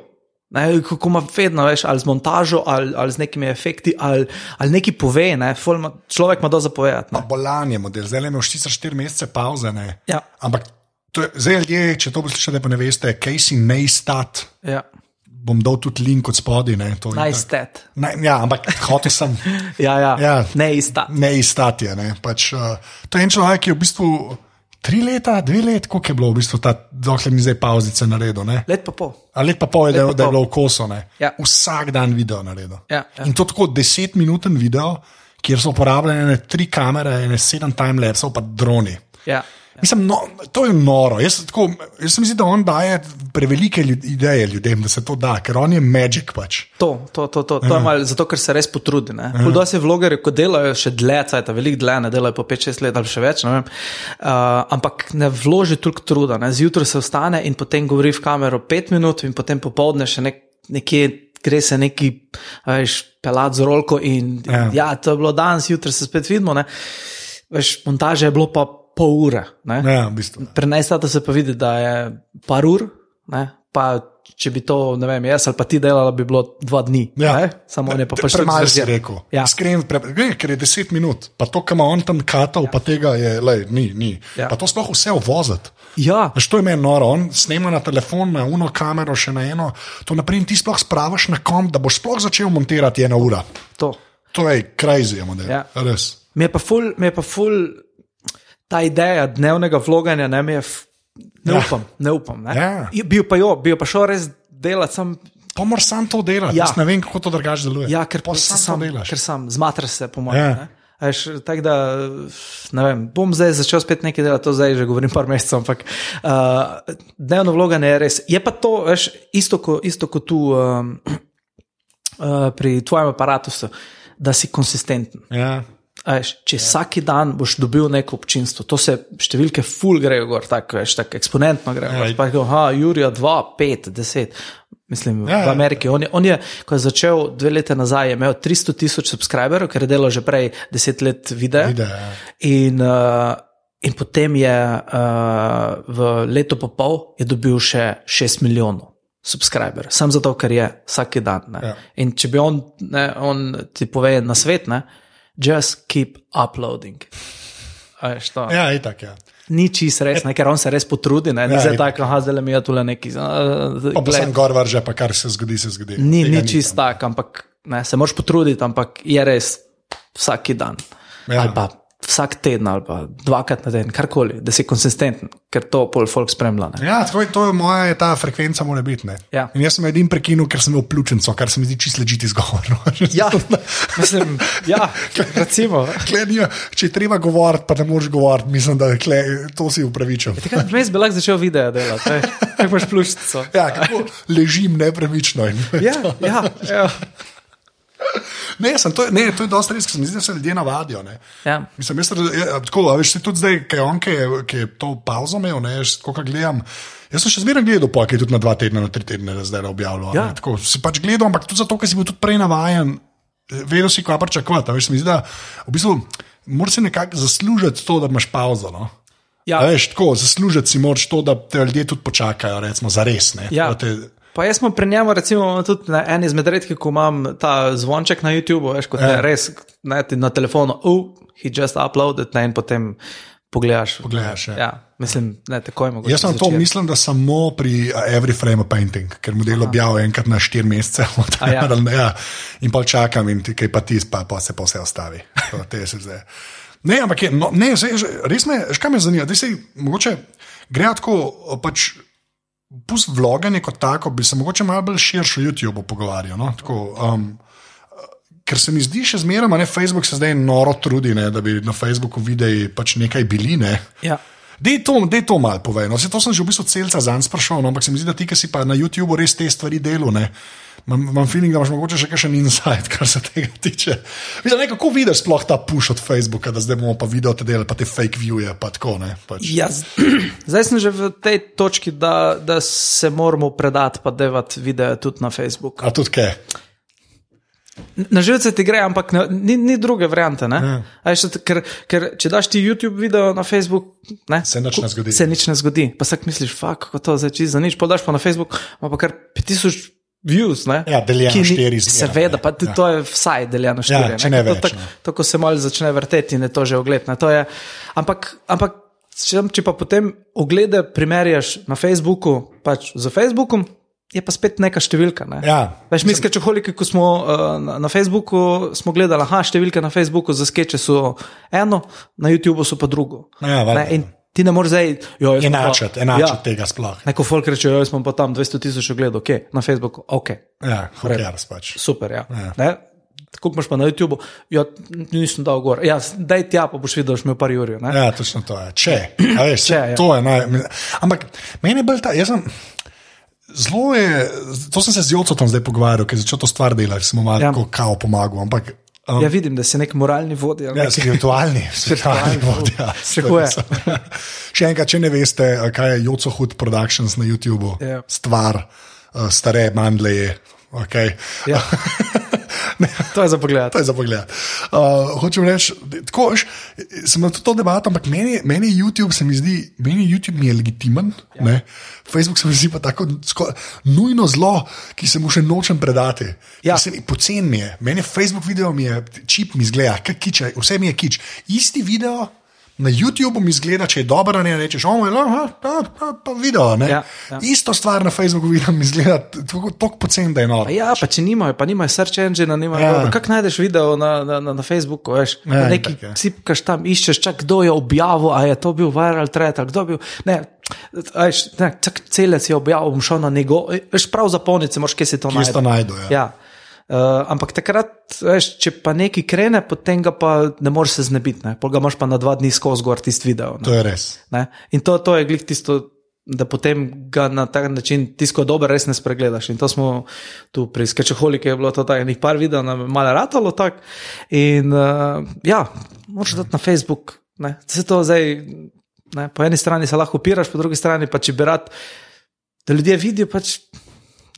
Ne, kako ima vedno, veš, ali z montažo, ali, ali z nekimi efekti, ali, ali nekaj pove. Ne, ima, človek ima do zapovedati. Ne. bolan je model, zdaj le imaš sicer 4 mesece pauze. Ne? Ja. Ampak to je, zdaj ljudje, če to poslušate, pa ne veste, Casey Neistat, Ja. bom dal tudi link od spodaj. ne, to je Nice stat. Ne, ja, ampak hotel sem. [laughs] Ja, ja. Ja. Ne ista. Neistat je. Ne? Pač, uh, to je en človek, ki je v bistvu tri leta, dve leti, koliko je bilo, v bistvu ta, dokler ni zdaj pauzice naredil. Ne? Let pa pol. A let pa pol je, da, Let pa da je bilo v kosu. ne. Ja. Vsak dan video naredil. Ja, ja. In to tako desetminuten video, kjer so uporabljene tri kamere, ene sedem timelapsov, pa droni. Ja. Mislim, no, to je noro. Jaz, tako, jaz se mi zdi, da on daje prevelike ljud, ideje ljudem, da se to da, ker on je magik pač. To, to, to, to, to je malo zato, ker se res potrudi. Hudo se vlogerji, ko delajo še dlje, cajt, veliko dlje, ne delajo po 5-6 let ali še več, ne vem, uh, ampak ne vloži toliko truda. Ne. Zjutraj se vstane in potem govori v kamero 5 minut, in potem popovdne še nek, nekje. Gre se neki, veš, pelat z rolko, in Ja. ja. ja, to je bilo danes, jutri se spet vidimo. Ne. Veš, montaže je bilo pa pol ure. Ne. Ja, v bistvu. Pri najstata se pa vidi, da je par ur, ne? pa če bi to, ne vem, jaz ali pa ti delala, bi bilo dva dni. Ja. ne? Samo on je pa pač Premalo si rekel. Ja. Iskren, pre, ne, ker je 10 minut, pa to, kar ima on tam katal, ja. pa tega je, lej, ni. ni. Ja. Pa to sploh vse uvoziti. Ja, Veš, to je meni noro, on snema na telefon, na uno kamero, še na eno. To naprej ti sploh spravaš na kom, da boš sploh začel montirati ena ura. to. To je model. Ja. Res. Mi je pa ful, mi je pa ful ta ideja dnevnega vloganja, ne, je, ne Ja. upam, ne upam. Ne? Ja. Bil pa jo, bil pa šel res delati sam. Pa moraš sam to delati. Ja. Jaz ne vem, kako to drugače deluje. Ja, ker pa pa sam, sam, delaš. ker sam zmatraš se, po mojem. Ja. ne. A Veš, tako da, ne vem, bom zdaj začel spet nekaj delati, to zdaj že govorim par mesecev, ampak uh, dnevno vloganje je res. Je pa to, veš, isto kot ko tu um, uh, [clears throat] pri tvojem aparatu, da si konsistenten. Ja. Veš, če vsak dan boš dobil neko občinstvo, to se številke ful grejo gor, tako veš, tako eksponentno grejo. Ja, Ja, pa, ha, Jurija 2, 5, 10. Mislim, Ja, ja, ja. v Ameriki. On je, on je, ko je začel dve leta nazaj, je imel 300 tisoč subscriberjev, ker je delal že prej 10 let videa. Videa, ja. In, uh, in potem je uh, v letu pa pol je dobil še 6 milijonov. Subscriber, samo zato, ker je vsak dan. ne. Ja. In če bi on, ne, on ti pove na svet, ne, just keep uploading. Ja, itak, ja. Ni čist res, ne, ker on se res potrudi, ne, ni Ja, zdaj tako, aha, zdaj mi je tule neki. Uh, Pa, pa sem gor vrže, pa kar se zgodi, se zgodi. Ni, Tega ni čist tak, ampak ne, se moraš potruditi, ampak je res vsak dan. Ja. Ja. Ali pa vsak teden, ali pa dvakrat na teden, karkoli, da si konsistenten, ker to pol folk spremlja. Ne. Ja, tako je, to je moja, ta frekvenca mora biti. ne. Ja. In jaz sem edin prekinil, ker sem imel pljučnico, kar se mi zdi čisto ležiti izgovor. no. Ja, mislim, ja, recimo. Kle, ni, če treba govoriti, pa ne moreš govoriti, mislim, da kle, to si upravičil. Takrat bi res bi lahko začel video delati, kako imaš pluščico. Ja, kako ležim nepremično. in- Ja, ja, ja. [laughs] Ne, sem, to, je- ne, to je dosti res, ker se mi zdi, da se ljudje navadijo. Ne. Ja. Mislim, jaz, ja, tako, a veš, tudi zdaj, ki je on, ki je, ki je to pauzo imel, ne, jaz, ko ga gledam. Jaz sem še zmeraj gledal, pa je tudi na dva tedna, na tri tedne, da zdaj objavljal. Ja. Ja. Tako si pač gledal, ampak tudi zato, ker si bil tudi prej navajen, eh, vedel si, kaj pričakovati. a Veš, se mi zdi, da v bistvu moraš nekako zaslužiti to, da imaš pauzo. No? Ja. A Veš, tako, zaslužiti si moraš to, da te ljudje tudi počakajo, recimo, za res. Ne, Ja. Te, Pa jaz smo pri njemu, recimo, tudi na en izmed redkih, ko imam ta zvonček na YouTubu, veš, kot Ja. je res ne, na telefonu, oh, he just uploaded, ne, in potem pogledaš. Pogledaš, ja. ja. Mislim, ne, tako je mogoče. Jaz sem to začeti. mislim, da samo pri Every Frame of Painting, ker model objavijo enkrat na štiri mesece. [laughs] Ja. ja. In pa čakam, in ti kaj pa ti, pa, pa se pa vse ostavi. [laughs] To. Ne, ampak je, no, ne, zdaj, res me, veš, kaj me zanima. Da se mogoče gre tako, pač, pust vloganje kot tako, bi se mogoče malo bolj širše o YouTubu pogovarjal. No? Tako, um, ker se mi zdi še zmeraj, a ne Facebook se zdaj noro trudi, ne, da bi na Facebooku videi pač nekaj bili. Ne. Ja. Dej to, dej to malo povej. No. Saj to sem že v bistvu celca zanj sprašal, no, ampak se mi zdi, da ti, ki si pa na YouTubu res te stvari delal, ne. Imam, imam feeling, da imaš mogoče še kakšen insight, kar se tega tiče. Vidim, ne, kako vidiš sploh ta push od Facebooka, da zdaj bomo pa video te delali, pa te fake viewje, pa tako ne. Pač. Ja, [clears throat] zdaj sem že v tej točki, da, da se moramo predati, pa devati videe tudi na Facebooku. A tudi kaj? Na živce ti gre, ampak ne, ni, ni druge variante. Ja. Ja. Še, ker, ker če daš ti YouTube video na Facebook, ne, Se nič ne zgodi. Se nič ne zgodi. Pa vsak misliš, fuck, kako to zdaj čisto za nič. Podaš pa na Facebook, ima pa kar 5000 views. Ne, Ja, deljeno ni- štiri zmeraj, Seveda, ne. pa ja. Ja. to je vsaj deljeno štiri. če ne To več, tako- ne. Tako se malo začne vrteti in je to že ogled. ne, to je- Ampak, ampak če, če pa potem oglede primerjaš na Facebooku, pač z Facebookom, je pa spet neka številka. Ne? Ja. Veš, mi skečoholiki, ko smo uh, na, na Facebooku, smo gledali, aha, številke na Facebooku za skeče so eno, na YouTubu so pa drugo. Ja, ne, in ti ne moreš zdaj, jo, jaz Enačiti, enačiti ja. tega sploh. Neko folk reče, jo, jaz sem pa tam 200 tisoč ogledov, ok, na Facebooku, ok, Ja, hokers pač. super, ja. Ja. ja. Tako imaš pa na YouTubu, ja, nisem dal gor. Ja, daj tja, pa boš videl, da boš imel par jurjev. ne. Ja, točno to je. Če. a Veš, Če, Če, ja. to je naj, ampak meni je bolj ta. jaz Sem, zelo je, to sem se z Jocom zdaj pogovarjal, ker je začel to stvar delati, smo malo Ja. ja. kao pomagal. Ampak, um, Ja, vidim, da si nek moralni vodja. Ja, [laughs] spiritualni, spiritualni vodja. Tako [laughs] je. Še enkrat, če ne veste, a kaj je Joco Hood Productions na YouTubu, Ja. stvar, uh, stare mandleje. Okay. Ja. [laughs] [laughs] To je za pogled. To je za pogled. Uh, hočem reči, tako veš, sem na to, to debato, ampak meni, meni YouTube se mi zdi, meni YouTube mi je legitimen, ja. Facebook se mi zdi pa tako sko, nujno zlo, ki se mu še nočem predati. Ja. Pocen mi je, meni Facebook video mi je, čip mi zgleda, kiče, vse mi je kič. Isti video. Na YouTubu mi zgleda, če je dobro, ne rečeš, oh, ja, pa, pa, pa video. ne." Ja, ja. Isto stvar na Facebooku vidim, mi zgleda tako pocen, da je noro. Ja, pa če nimajo, pa nimajo search engine, nimajo. Ja. Ja. Kako najdeš video na, na, na, na Facebooku, veš? Ja, Ja, Neki ja. cipkaš tam, iščeš, čak, kdo je objavil, a je to bil viral thread, kdo je bil. Ne, veš, ne, celec je objavil, bom šel na njegov, veš, prav zapolnice, moš kje si to Kje najti. najdu, ja. Ja. Uh, ampak takrat, veš, če pa nekaj krene, potem ga pa ne moreš se znebiti, ne? pol ga imaš pa na dva dni skozi gor tisti video. Ne? To je res. Ne? In to, to je glih tisto, da potem ga na tak način, tisto, ko je dober, res ne spregledaš. In to smo tu pri Skečeholiki, je bilo to tako, enih par videov, nam je malo ratalo tako. In uh, ja, moraš dati na Facebook. Ne? Se to zdaj, ne? po eni strani se lahko upiraš, po drugi strani pa če bi rad, da ljudje vidijo, pač.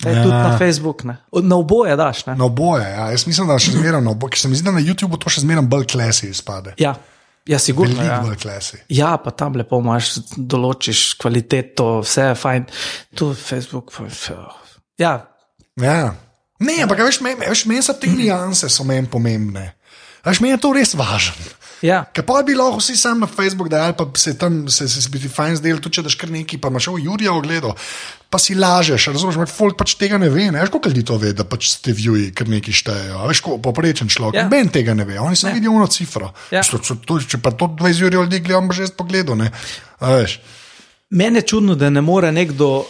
Je ja. tudi Ja. na Facebook, ne? Od- na oboje daš. Ne? Na oboje, ja. jaz mislim, da še zmeraj na oboje, ker se mi zdi, da na YouTubu to še zmeraj bolj klasi izpade. Ja, ja, sigurno. Veliko Ja. bolj klasi. Ja, pa tam lepo imaš, določiš kvaliteto, vse je fajn. Tu Facebook, ja, Ja. Ne, ampak veš, meni veš, meni so te nianse so meni pomembne. Veš, meni je to res važno. Ja. Ker pa bi lahko vsi sam na Facebook dal, pa se tam se, se, se bi ti fajn zdel, tudi če daš kar neki, pa imaš v Jurija ogledal, pa si lažeš, razumeš, folk pač tega ne ve, ne veš, koliko ljudi to ve, da pač ste vjuji, ker neki štejejo, veš, ko poprečen človek, Ja. ben tega ne ve, oni samo vidijo eno cifro. Ja. Če, če, če pa to 20 Jurija ljudi gledam, bo že jaz pogledal, ne, a veš. Mene je čudno, da ne more nekdo uh,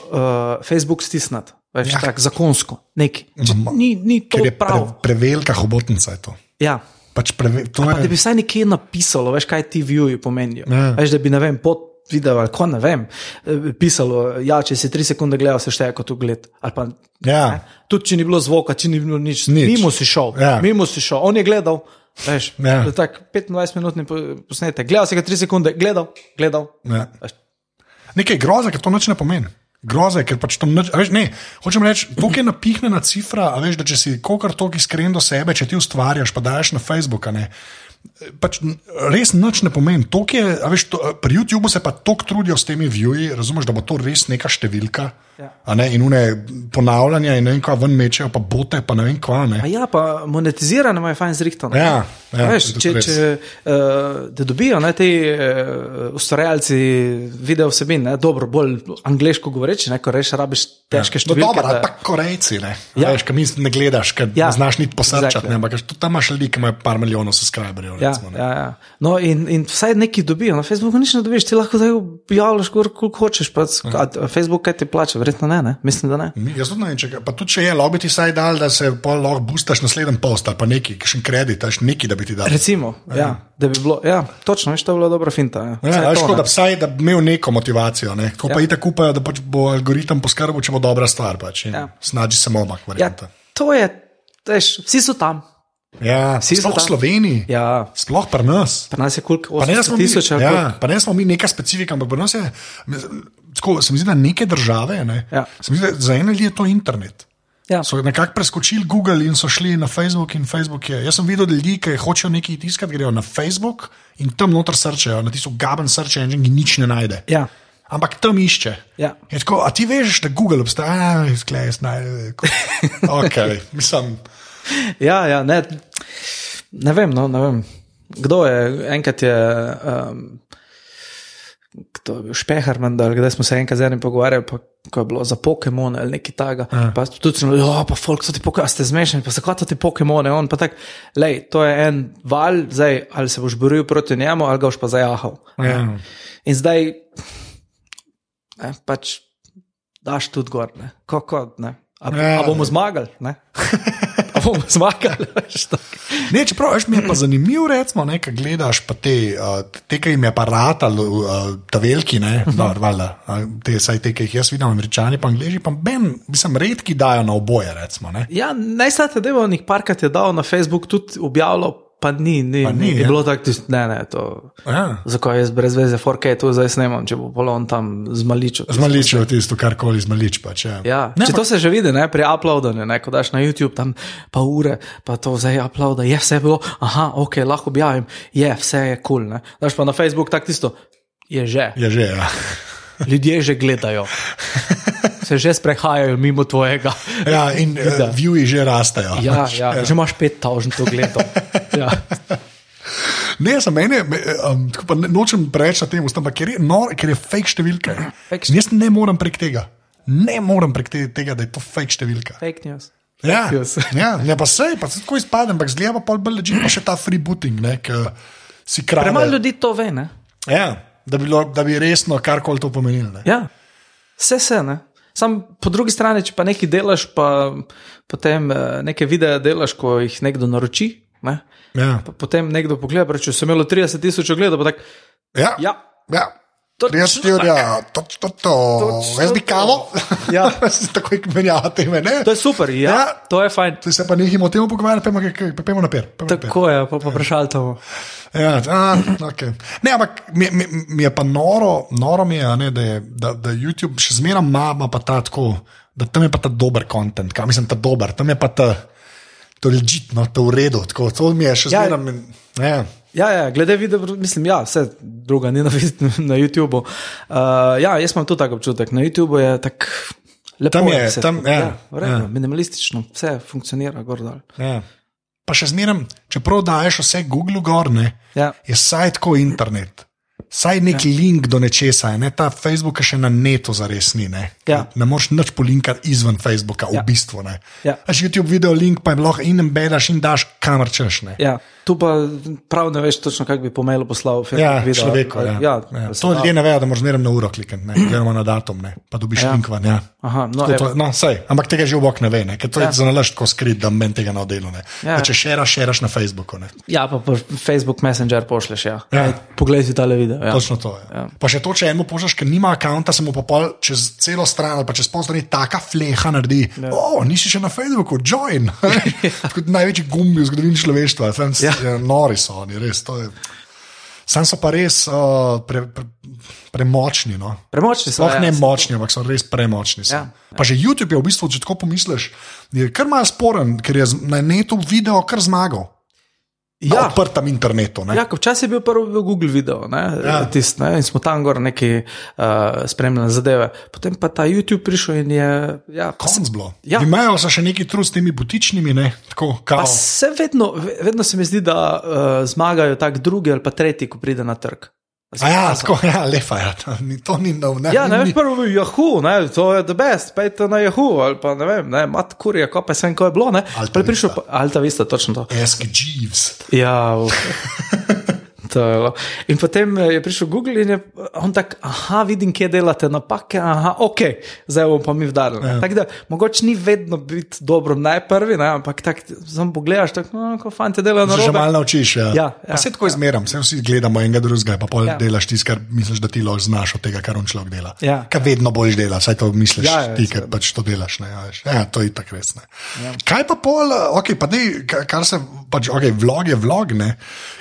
Facebook stisniti, več ja. tako zakonsko, neki. Ni, ni to Ker je pre, prav. prevelika hobotnica. Je to. Ja. Pač preve, to Pa da je, bi vsaj nekje napisalo, veš, kaj ti viewi pomenijo. Ja. Veš, da bi, ne vem, pod video, ali ko ne vem, eh, pisalo, ja, če si tri sekunde gledal, se šteje kot ugled. Pa, Ja. ne, tudi če ni bilo zvoka, če ni bilo nič, Nič. mimo si šel, Ja. mimo si šel, on je gledal. Veš, Ja. je tak 25 minutni po- posnetek. Gledal si ga 3 sekunde, gledal, gledal. Ja. Veš, Nekaj groza, ker to nič ne pomeni. Groza je, ker pač to nič. Veš, ne, hočem reči, to je napihnjena cifra, veš, da če si kokar toliko iskren do sebe, če ti ustvarjaš, pa daš na Facebook, ne. Pač res nič ne pomeni. Je, veš, to, pri YouTubu se pa tako trudijo s temi viewi, razumeš, da bo to res neka številka. Ja. a Ne, in une ponavljanja, in ne vem, kva ven mečejo, pa bote, pa ne vem, kva. Ne. A ja, pa monetizirano je fajn zrihtano. Ja, ja, A veš, če, res. če uh, da dobijo ne, ti uh, ustvarjalci video vsebin, ne, dobro, bolj angliško govoreči, ne, ko reš, rabiš težke No, številke. dobro, da- pa Korejci, ne. Ja. Ja. Veš, kaj mi ne gledaš, ker Ja, ja. znaš niti posrčati, exactly. exactly. ampak tudi tam imaš ljudi, ki imajo par milijonov subscriberjev. Ja, recimo, ne. ja, ja. No, in, in vsaj nekaj dobijo. Na Facebooku nič ne dobiš, ti lahko zdaj objavljaš, koliko hočeš. Pa, a Facebook kaj ti plača, verjetno ne, ne? mislim, da ne. Mi- Jaz tudi ne vem, če, ga- pa tudi če je, lahko bi ti saj dal, da se lahko boostaš naslednji post ali pa neki, še kredit, až neki, da bi ti dal. Recimo, ja, da bi bilo, ja, točno, veš, to je bila dobra finta. Ja, Ja, ne. da vsaj da bi imel neko motivacijo. Ne? Tako ja. pa Ja. itak upajo, da pač bo algoritem poskrbel, če bo dobra stvar. Pač. Ja. Ja. Snaži se momak, ja, verjamem. to je, veš, vsi so tam. Ja, Vsi sploh v. Sloveniji, ja. Ja, sploh pri nas. pa nas je koliko, Pa ne, da smo 800 mi, tisoč ja, pa ne smo mi neka specifika, ampak pri nas je, tako, se mi zdi, da neke države, ne, Ja. se mi zdi, za ene ljudi je to internet. Ja. So nekako preskočili Google in so šli na Facebook. in Facebook je. Jaz sem videl ljudi, ki hočejo nekaj tiskati, grejo na Facebook in tam noter srčajo, na tisto gaben search engine, ki nič ne najde. Ja. Ampak tam išče. Ja. Je Tako, a ti veš, da Google obstaja, izklej, znaj. Okay, mislim, Ja, ja ne, ne vem, no, ne vem. Kdo je, enkrat je, um, kdo je bil Špehar, menda, ali kdaj smo se enkrat z enim pogovarjali, pa, ko je bilo za Pokémon ali nekaj takega. Ja. Pa tudi sem rekel, ja, pa folk so ti Pokémon, ste zmešani, pa zakaj so ti Pokémone? On pa tak, lej, to je en val, zdaj ali se boš boril proti njemu, ali ga boš pa zajahal. Ja. In zdaj, ne, pač daš tudi gor, ne, kako, ne. A, Ja. a bomo zmagali? Ne? [laughs] A [laughs] bomo zmagali? Ne, čeprav veš, mi je pa zanimivo, recimo, ne, kaj gledaš, pa te, uh, te ki jim je aparat, ali uh, ta veliki, ne, Mhm. no, valjda, uh, te, saj te, ki jih jaz vidim, američani, pa angliži, pa ben, mislim, redki dajo na oboje, recimo, ne. Ja, najstarejši del, nek parkrat je dal na Facebook, tudi objavljal, pa ni, ni, Pa ni, ni je ja. bilo tako, ne, ne, to. Ja. Zakaj jaz brez veze 4K to zdaj snemam, če bo polon tam zmaličil? Zmaličijo tisto, karkoli zmalič. Pač, ja. Ja, ne, če ampak- to se že vidi, ne, pri uploadanju, ne, ko daš na YouTube tam pa ure, pa to zdaj uploada, je vse bilo, aha, ok, lahko objavim, je vse je kul. Cool, daš pa na Facebook tako tisto, je že, Je že, ja. ljudje že gledajo, se že sprehajajo mimo tvojega. ja in uh, viewi že rastejo. Ja, pač, ja, že imaš pet tavžen to gledal. Ja. [laughs] Ne, za mene, me, um, tako pa nočem preveč na tem, ampak ker je, no, ker je fake številka. Fake In Jaz ne morem prek tega. Ne morem prek te, tega, da je to fake številka. Fake news. Ja, news. [laughs] ja, ne pa sej, pa se tako izpadem, ampak zgleda pa pol bolj leži, pa še ta freebooting, ne, ki si kraj. Premalo ljudi to ve, ne? Ja, da bi, bilo, da bi resno karkoli to pomenilo. ne. Ja, vse se ne. Sam po drugi strani, če pa nekaj delaš, pa potem eh, neke videe delaš, ko jih nekdo naroči. Ne? Ja, Pa potem nekdo pogleda, pa reče, sem imel 30 tisoč ogledov, pa tako. ja, Ja, ja. Točno Jaz ti ja, to, to, to. Točno Jaz bi to. kavo. Ja. [laughs] Tako je menjava teme, ne? to je super, ja, Ja. to je fajn. Tu se pa nehimo o tem pogovarjati, pojmo naprej. pojmo naprej. Tako je, pa, pa prešaltamo. Ja, a, okay. Ne, ampak mi, mi, mi je pa noro, noro mi je, a ne, da, je da, da YouTube še zmeraj ima, pa ta tako, da tam je pa ta dober kontent, kaj mislim, ta dober, tam je pa ta, to ležitno, to v redu, tako, to mi je še Ja. zmeraj. Ja. Ja, ja, glede videa, mislim, ja, vse druga ni na, [laughs] na YouTubu. Uh, ja, jaz imam tudi tak občutek. Na YouTubu je tako lepo. Tam je, vse, tam- ja, v redu, ja. minimalistično, vse funkcionira gor dol. Ja. Pa še zmeraj, čeprav daješ vse Google gor, ne, Ja. je saj tako internet. Saj nek ja. link do nečesa, je, ne? ta Facebook je še na netu za res ni. Ne, Ja. ne moreš nič polinkati izven Facebooka, ja. Ja. v bistvu. Ne. Ja. Až YouTube video link pa je lahko in embedaš in daš kamor češ. Ne. Ja, tu pa prav ne veš točno, kako bi po mailu poslal Facebook Ja, video. človeku. Ja. ja, Ja. se To da. ljudje ne vejo, da moraš zmeraj na uro klikati, gledamo [clears throat] na datum, ne. pa dobiš Ja. link van. Ja. Aha, no, To, no, sej, ampak tega že v bok ne ve, ne, ker to Ja. je za nalaž tako skrit, da meni tega ne odelu. Ne. Ja. Ja. Če šeraš, šeraš na Facebooku. Ne. ja, pa Facebook Messenger pošleš. Ja. Ja. Ej, Poglej si tale video. Ja. Točno to je. Ja. Ja. Pa še to, če enemu pošljaš, ker nima akonta, se mu pa pol čez celo stran ali pa čez pol strani taka fleha naredi. Ja. O, nisi še na Facebooku, join. [laughs] Kot največji gumbi v zgodovini človeštva. Sam, Ja. ja. Nori so oni, res. Sam so pa res uh, pre, pre, premočni. No. Premočni so. Sploh ja, ne se- močni, ampak so res premočni. So. Ja. Ja. Pa že YouTube je v bistvu, če tako pomisliš, je kar malo sporen, ker je na netu video kar zmagal. Ja, odprtem internetu. ne. Ja, včasih je bil prvi v Google video, ne, Ja. tist, ne, in smo tam gor neki uh, spremljali zadeve. Potem pa ta YouTube prišel in je. Ja, Konc bilo. Ja. Imajo se še neki trud s temi butičnimi, ne? tako pa se vedno, ve- vedno se mi zdi, da uh, zmagajo tak drugi ali pa tretji, ko pride na trg. A ja, tako, ja, lepa je. To ni, to ni nov, ne. Ja, ne veš, prvo je Yahoo, ne, to je the best, pejte na Yahoo ali pa ne vem, ne, mat kurje, ko pa sem, ko je bilo, ne. Alta Pa je prišel, pa, Alta Vista, točno to. Ask Jeeves. Ja, uf. [laughs] To je bilo. In potem eh, je prišel Google in je on tak, aha, vidim, kje delate napake, aha, ok, zdaj bomo pa mi vdarili. Ja. Tako da mogoče ni vedno biti dobro najprvi, ne, ampak tako samo pogledaš, tako, no, ko fanti delajo na Se že malo naučiš. Ja. Ja, Ja, ja, ja, se tako izmeram, se vsi gledamo enega drugega, pa pol Ja. ja. delaš tisto, kar misliš, da ti lahko znaš od tega, kar on človek dela. Ja. Kaj vedno boljš dela, saj to misliš Ja, ja, ja, ja, ti, ker pač to delaš. Ne, ja, ja, to je tako res. Ne. Ja. Kaj pa pol, okay, pa dej, ka- kar se, pač, okay, vlog je vlog, ne.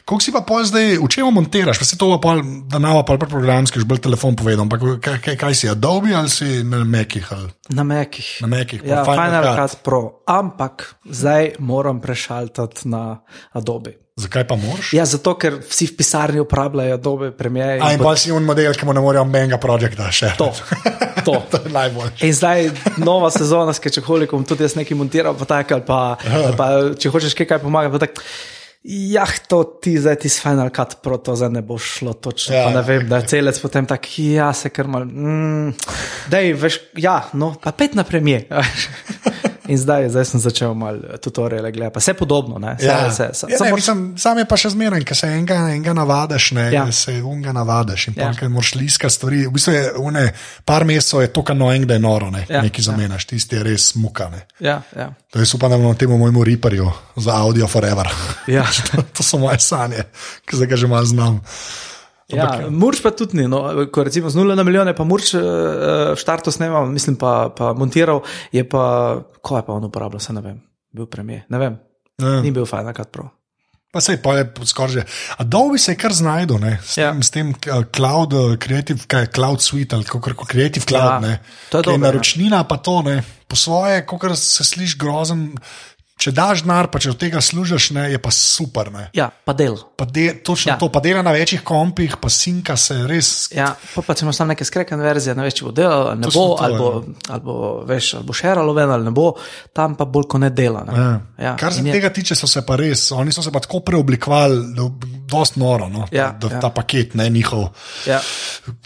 Koliko si pa pol zdaj, v čem montiraš, pa se to pa pol, da nava pol programski, už bolj telefon povedal, ampak kaj, kaj, kaj si, Adobe ali si na Mekih ali Na mekih. na Mekih? Ja, Final Cut. Cut Pro, ampak zdaj moram prešaltati na Adobe. Zakaj pa moraš? Ja, zato ker vsi v pisarni uporabljajo Adobe Premiere. in A in pa si un model, ki mu ne morejo menga projekta še. To, to. [laughs] to je najboljše. In zdaj nova sezona s Kečeholikom, tudi jaz nekaj montiram, pa tako, ali pa, ali pa če hočeš kaj, pomagati, pa tako. Jah, to ti zdaj ti s Final Cut Pro, to zdaj ne bo šlo točno. Ja, ne vem, da je celec potem tak, ja, se kar mal. Mm, dej, veš, ja, no, pa pet na premije. [laughs] In zdaj, zdaj sem začel malo tutoriale gledati, pa vse podobno. Ne, vse, Ja. vse, vse, Ja, ne, mislim, sam je pa še zmeren, ker se enega, enega navadaš, ne, Ja. ja. se unga navadaš in Ja. ja. pa moraš liskati stvari. V bistvu je une, par mesecev je to kanoeng, da je noro, ne, Ja, ja. nekaj zamenjaš, tisti je res muka. Ne. ja, ja. To jaz upam, da bomo temu mojemu riparju za audio forever. Ja. [laughs] to so moje sanje, ki zdaj ga že malo znam. Ja, Murč pa tudi ni. No, ko recimo z 0 na milijone, pa Murč uh, v štartu snemal, mislim pa, pa montiral, je pa, ko je pa on uporabljal, se ne vem, bil premijer, ne vem, Ja. ni bil Final Cut Pro. Pa se je pa je skoraj že. Adobe se je kar znašel, ne, s, Ja. ja. s tem uh, cloud, uh, creative, kaj, je cloud suite ali kako koli creative cloud. Ja, Ja, to je dobro, ja. naročnina, pa to ne. Po svoje, kot se sliši grozen. Če daš denar, pa če od tega služiš, ne, je pa super. Ne. Ja, pa del. Pa de, točno Ja. to, pa dela na večjih kompih, pa sinka se res. Ja, pa, pa če imaš tam neke skrekane verzije, ne veš, če bo delalo ali ne Točno bo, to, ali bo, ja. ali bo, veš, ali bo šeralo ven ali ne bo, tam pa bolj kot ne dela. Ne? Ja. Ja, Kar se je- tega tiče, so se pa res, oni so se pa tako preoblikovali, da je dosti noro, no, Ja, da, ja. ta paket, ne njihov. Ja.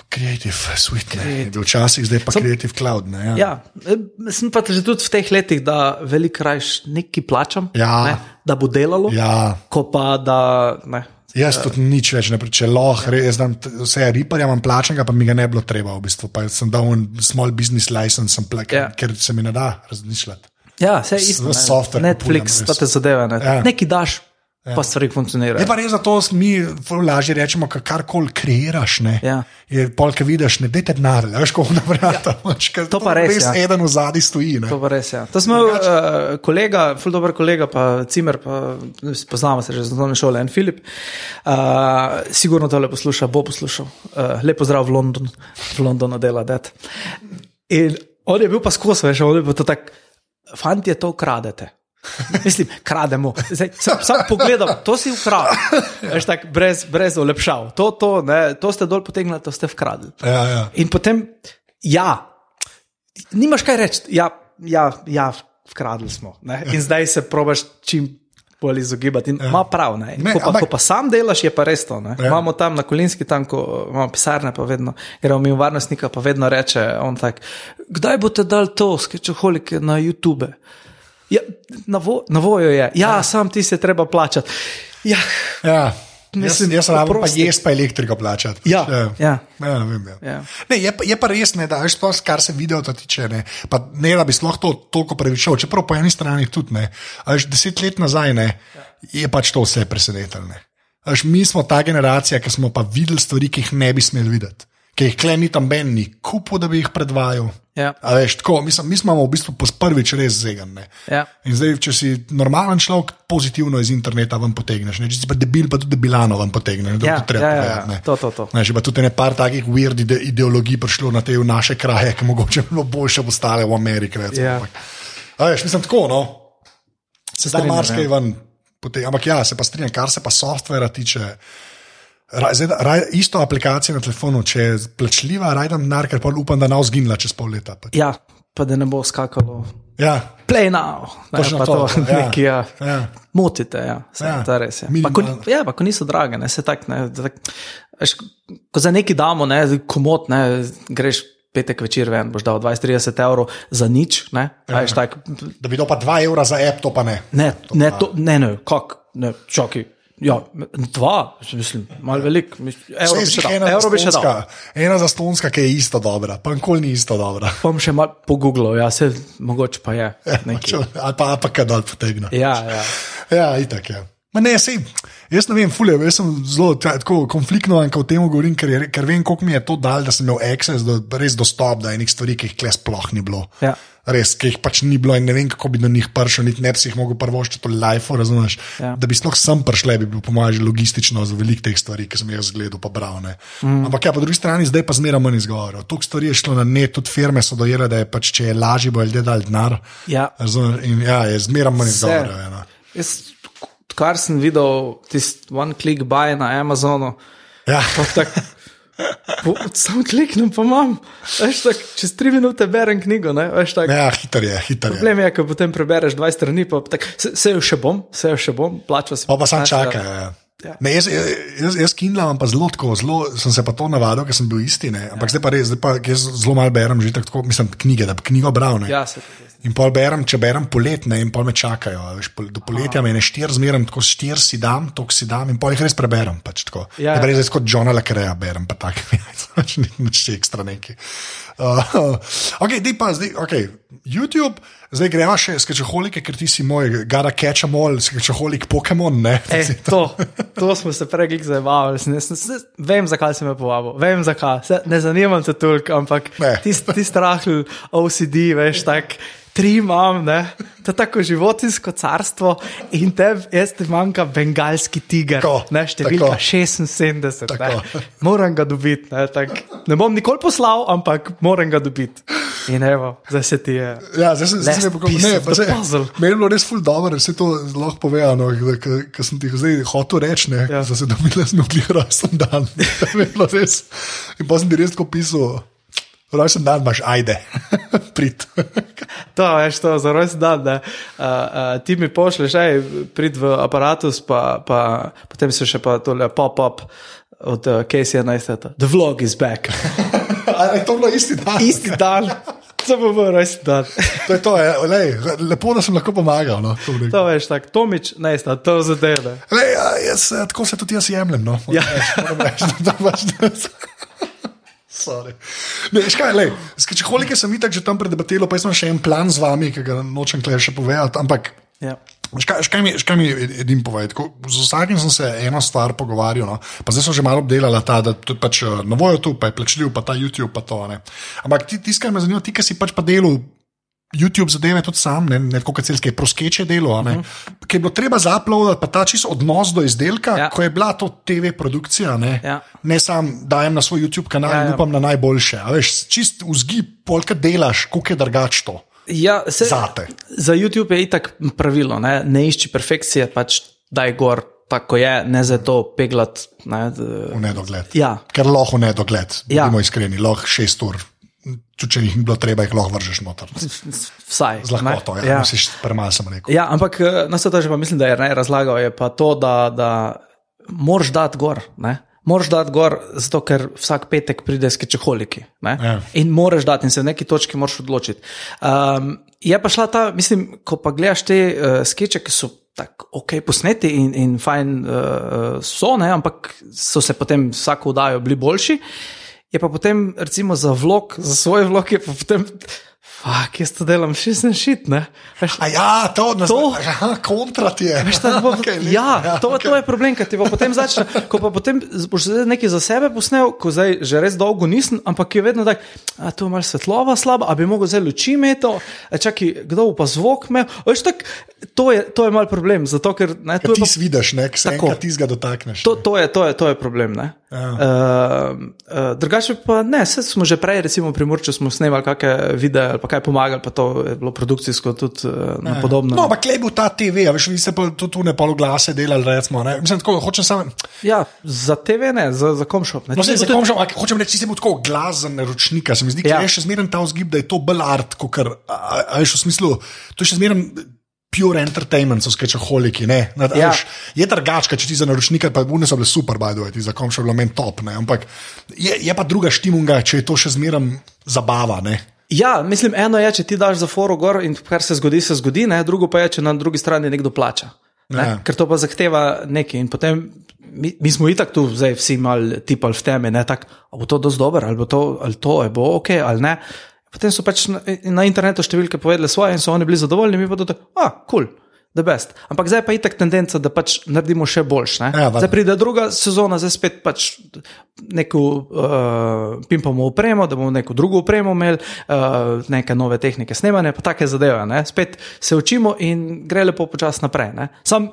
Creative Suite, ne, je bil včasih, zdaj pa Sam- Creative Cloud. Ne, ja. Ja, sem pa že tudi v teh letih, da veliko rajš nekaj plačam, Ja. ne, da bo delalo, Ja. ko pa da. Ne, Jaz tudi nič več ne pričem, lahko res, znam, vse riparja, imam plačenega, pa mi ga ne bilo treba, v bistvu. Pa sem dal en small business license, plak, Ja. ker se mi ne da razmišljati. Ja, vse je isto. ne. software Netflix, kupujem, res. te zadeve. Ne. Ja. Nekaj daš, ja. pa stvari funkcionirajo. Je pa res, zato mi lažje rečemo, ka karkoli kreiraš. Ne, Ja. Je polk vidiš, ne dajte denar, veš, ko na vrata. Ja. To pa res, Res ja. eden v zadnji stoji. Ne. To pa res. Ja. To smo uh, kolega, ful dober kolega, pa Cimer, pa poznamo se že z osnovne šole, en Filip. Uh, sigurno tole posluša, bo poslušal. Uh, lepo zdrav v London, v Londonu dela det. In on je bil pa skozi, veš, on je pa to tak, fanti je to ukradete. [laughs] Mislim, krademo. Zdaj, sam, sam pogledam, to si ukradel. Veš, tak, brez, brez olepšav. To, to, ne, to ste dol potegnili, to ste vkradli. Ja, ja. In potem, ja, nimaš kaj reči, ja, ja, ja vkradli smo. Ne? In zdaj se probaš čim bolj izogibati. In ima prav. Ne? Ne, Ko, pa, ampak- ko pa sam delaš, je pa res to. Ne? Ja. Imamo tam na Kolinski, tam, ko imamo pisarne, pa vedno gremo mi v varnostnika, pa vedno reče on tak, kdaj boste dal to, skečoholike na YouTube. Ja, na, vo, na voju je, ja, ja. sam ti se treba plačati. Ja. Ja. Mislim, jaz jaz rabim pa jesti, pa elektriko plačati. Ja, ja. ja. ja, ne vem, ja. Ja. Ne, je, pa- je pa res, ne, da veš, sploh, kar se video tiče, ne, pa ne da bi sploh to toliko previšal. Čeprav po eni strani tudi ne. a Veš, deset let nazaj ne, je pač to vse presenetilo. Mi smo ta generacija, ki smo pa videli stvari, ki jih ne bi smeli videti. Ki jih kleni tam meni, kupu, da bi jih predvajal. Ja. A Veš, tako, mi, smo, mi smo v bistvu po prvič res zegane. Ja. In zdaj, če si normalen človek, pozitivno iz interneta ven potegneš, ne? če si pa debil, pa tudi debilano ven potegneš. Ja, treba ja, ja, ja. ne. To, to, to. Ne, že pa tudi ne par takih weird ide ideologij prišlo na te v naše kraje, ki mogoče bi bilo boljše postale v Ameriki. recimo, Ja. ampak- A Veš, mislim tako, no. Se zdaj marsikaj ja. ven. pote- Ampak ja, se pa strinjam, kar se pa softvera tiče. Ra, zdaj, raj, isto aplikacijo na telefonu, če je plačljiva, rajdem denar, ker pa upam, da ne bo zginila čez pol leta. Pač. ja, pa da ne bo skakalo. Ja, Play now, ne, pa to, to, ja. [laughs] nekaj, ja. ja. Motite, ja, se, Ja, to res. Ja. Pa, ko, ja, pa ko niso drage, ne, se tak, ne, tak, veš, ko za neki damo, ne, komot, ne, greš petek večer ven, boš dal 20-30 evrov za nič, ne, ja. veš, tak, Da bi dal pa 2 evra za app, to pa ne. ne, ne, to, ne, ne, kak, ne, čakaj. Ja, dva, mislim, malo velik. mis- Evro bi še dal. Evro bi še dal. ena zastonska, ki je isto dobra, pa nikoli ni isto dobra. Bom še malo pogooglal, ja, se mogoče pa je. [laughs] nekaj. Če- Ali pa, ali pa kaj dol potegne. Ja, ja. Ja, itak je. Ma ne, sej, jaz ne vem, fulje, jaz sem zelo ta- tako konfliktno, ko o tem govorim, ker, je, ker vem, koliko mi je to dal, da sem imel access, do, res dostop do enih stvari, ki jih kle sploh ni bilo. Ja. Res, ki jih pač ni bilo in ne vem, kako bi do njih prišel, niti ne bi si jih mogel prvo še to life, razumeš. Ja. Da bi sploh sem prišel, bi bil po mojem že logistično za velik teh stvari, ki sem jih zgledal, pa bral. Mm. Ampak ja, po drugi strani zdaj pa zmeraj manj izgovorov. Toliko stvari je šlo na net, tudi firme so dojele, da je pač, če je lažje, bo ljudje dal denar. Ja. Razumeš, in ja, je zmeraj manj izgovorov. ja, no. Jaz, kar sem videl, tisti one click buy na Amazonu, Ja. tak, po, sam kliknem, pa imam. Veš, tak, čez tri minute berem knjigo. Ne, veš, tak, Ja, hiter je, hiter je. Problem je, ko potem prebereš 20 strani, pa tak, se, se jo še bom, se jo še bom, plačal si. Pa pa sam 15 čaka. evrov. Ja. Ja. Ne, jaz, jaz, jaz Kindle imam pa zelo tako, zelo sem se pa to navadil, ker sem bil isti. Ne? Ampak zdaj pa res, zdaj pa jaz zelo malo berem, že tako, mislim, knjige, da bi knjigo bral. Ne? Ja, se tudi. In pol berem, če berem poletne, in pol me čakajo. Veš, pol, do poletja me ne štir zmeraj, tako štir si dam, to si dam, in pol jih res preberem. Pač, tako. Ja, ne ja. res kot Johna Lecreja berem, pa tako, [laughs] pač ni nič ekstra neki. Uh, [laughs] ok, dej pa zdaj, okay. YouTube, zdaj greva še skečeholike, ker ti si moj, gara catch em all, skečeholik Pokémon, ne? E, to, [laughs] to smo se prej zabavali. Sem- sem- sem- Vem, zakaj si me povabil, vem, zakaj. Se, ne zanimam te toliko, ampak Ne. ti, ti strahl OCD, veš, tak. Tri imam, ne? to je tako životinsko carstvo in tebi, jaz ti manjka bengalski tiger, Tako, ne številka tako. 76. Tako. Ne? [laughs] Moram ga dobiti, ne? Tak, ne bom nikoli poslal, ampak moram ga dobiti. In evo, zdaj se ti je. Ja, zdaj sem Last se piece Ne, se, puzzle. meni je bilo res ful dobro, vse to lahko povedano, ker sem ti zdaj hotel reči, ne, Ja. da se dobila smo bili rojsten dan. In pa sem ti res tako pisal, rojsten dan imaš, ajde, [laughs] prid. To veš, to za rojsten dan. ne. Uh, uh, ti mi pošlješ, hej, prid v aparatus, pa, pa potem se še pa tole pop-up od uh, Casey 11. The vlog is back. [laughs] A je to bilo isti dan? Isti dan, to bo bil rojsten dan. [laughs] To je to, je, lej, lepo, da sem lahko pomagal. No, to. To veš, tako, Tomič, ne, sta, to zadeve. Lej, jaz, eh, tako se tudi jaz jemljem. No. Ja. reči, moram reči, da- da pač- da- Sorry. Ne, veš kaj, lej, če holike sem itak že tam predebatelil, pa imam še en plan z vami, ki ga nočem klej še povedati, ampak Ja. Veš kaj, veš kaj mi, mi edin povedati? Ko- Z vsakim sem se eno stvar pogovarjal, no? pa zdaj sem že malo obdelala ta, da je pač eh, na voju tu, pa je plačljiv, pa ta YouTube, pa to. Ne? Ampak ti, tisto, kar me zanima, ti, ki si pač pa delal YouTube zadeve tudi sam, ne, ne tako kot celske proskeče delo, uh -huh. ki je bilo treba zauploadati, pa ta čist odnos do izdelka, Ja. ko je bila to TV produkcija, ne, Ja. ne sam dajem na svoj YouTube kanal Ja, ja, ja. in upam na najboljše. A Veš, čist vzgib, polka delaš, koliko je drugač to. Ja, se, Zate. za YouTube je itak pravilo, ne, ne išči perfekcije, pač daj gor, tako je, ne za to peglat. Ne, V nedogled. ja, Ker lahko v nedogled, Ja. bodimo iskreni, lahko šest ur. Če jih ni bilo treba, jih lahko vržeš noter. vsaj. Z lahkoto, ne, ja. Misliš, premalo sem rekel. Ja, ampak eh, na to že pa mislim, da je ne razlagal, je pa to, da, da moraš dati gor. Ne? Moraš dati gor, zato ker vsak petek pride skečeholiki. Ja. In moraš dati, in se v neki točki moraš odločiti. Um, je pa šla ta, mislim, ko pa gledaš te uh, skeče, ki so tako ok, posneti in, in fajn uh, so, ne, ampak so se potem vsako vdajo bili boljši. Je pa potem, recimo, za vlog, za svoj vlog, je pa potem. Fak, jaz to delam, še sem šit. Veš, ja, to, to aha, kontra ti je. Veš, bo, [laughs] okay, ja, ja to, okay. to je problem, ker ti bo potem začne. Ko pa potem boš nekaj za sebe posnel, ko zdaj že res dolgo nisem, ampak je vedno tako, da je malo svetlova slaba, a bi mogel zdaj luči imeti, čakaj, kdo pa zvok imel. Veš, tak, to je, to je mal problem, zato ker ne, ti pa, vidiš, ne, se tako, ti ga dotakneš. To, to, je, to, je, to je problem. Ja. Uh, uh, drugače pa ne, smo že prej, recimo pri Murču, smo snemali kakšne videe kaj pomagali, pa to je bilo produkcijsko tudi uh, podobno. No, ampak le bo ta TV, veš, vi ste pa tudi tu ne pologlase delali, recimo. Ne? Mislim, tako hočem samo. Ja, za TV ne, za, za komšop. No, za komšop, ampak hočem reči, je tako glasen ročnika. Se mi zdi, ja. je še zmeren ta vzgib, da je to bolj art, kot kar, veš, v smislu, to je še zmeren. Pure entertainment, so skečaholiki. Ja. Je drugačka, če ti za naročnika, pa bune so bile super, bajdo, ti za kom še bilo meni top. Ne? Ampak je, je pa druga štimunga, če je to še zmeraj zabava. Ne? Ja, mislim, eno je, če ti daš za foro gor in kar se zgodi, se zgodi, ne? drugo pa je, če na drugi strani nekdo plača. Ne? Ja. Ker to pa zahteva nekaj. In potem mi, mi smo itak tu, zdaj vsi mal tipali v temi, da bo to dosti dobro, ali bo to, ali to je bo ok, ali ne. Potem so pač na, na internetu številke povedali svoje in so oni bili zadovoljni, mi pa tudi, ah, kul. Cool the best. Ampak zdaj pa je tako tendenca, da pač naredimo še boljš. Ja, zdaj pride druga sezona, zdaj spet pač neko uh, pimpamo upremo, da bomo neko drugo upremo imeli, uh, neke nove tehnike snemanja, pa take zadeve. Ne? Spet se učimo in gre lepo počasi naprej. Sam,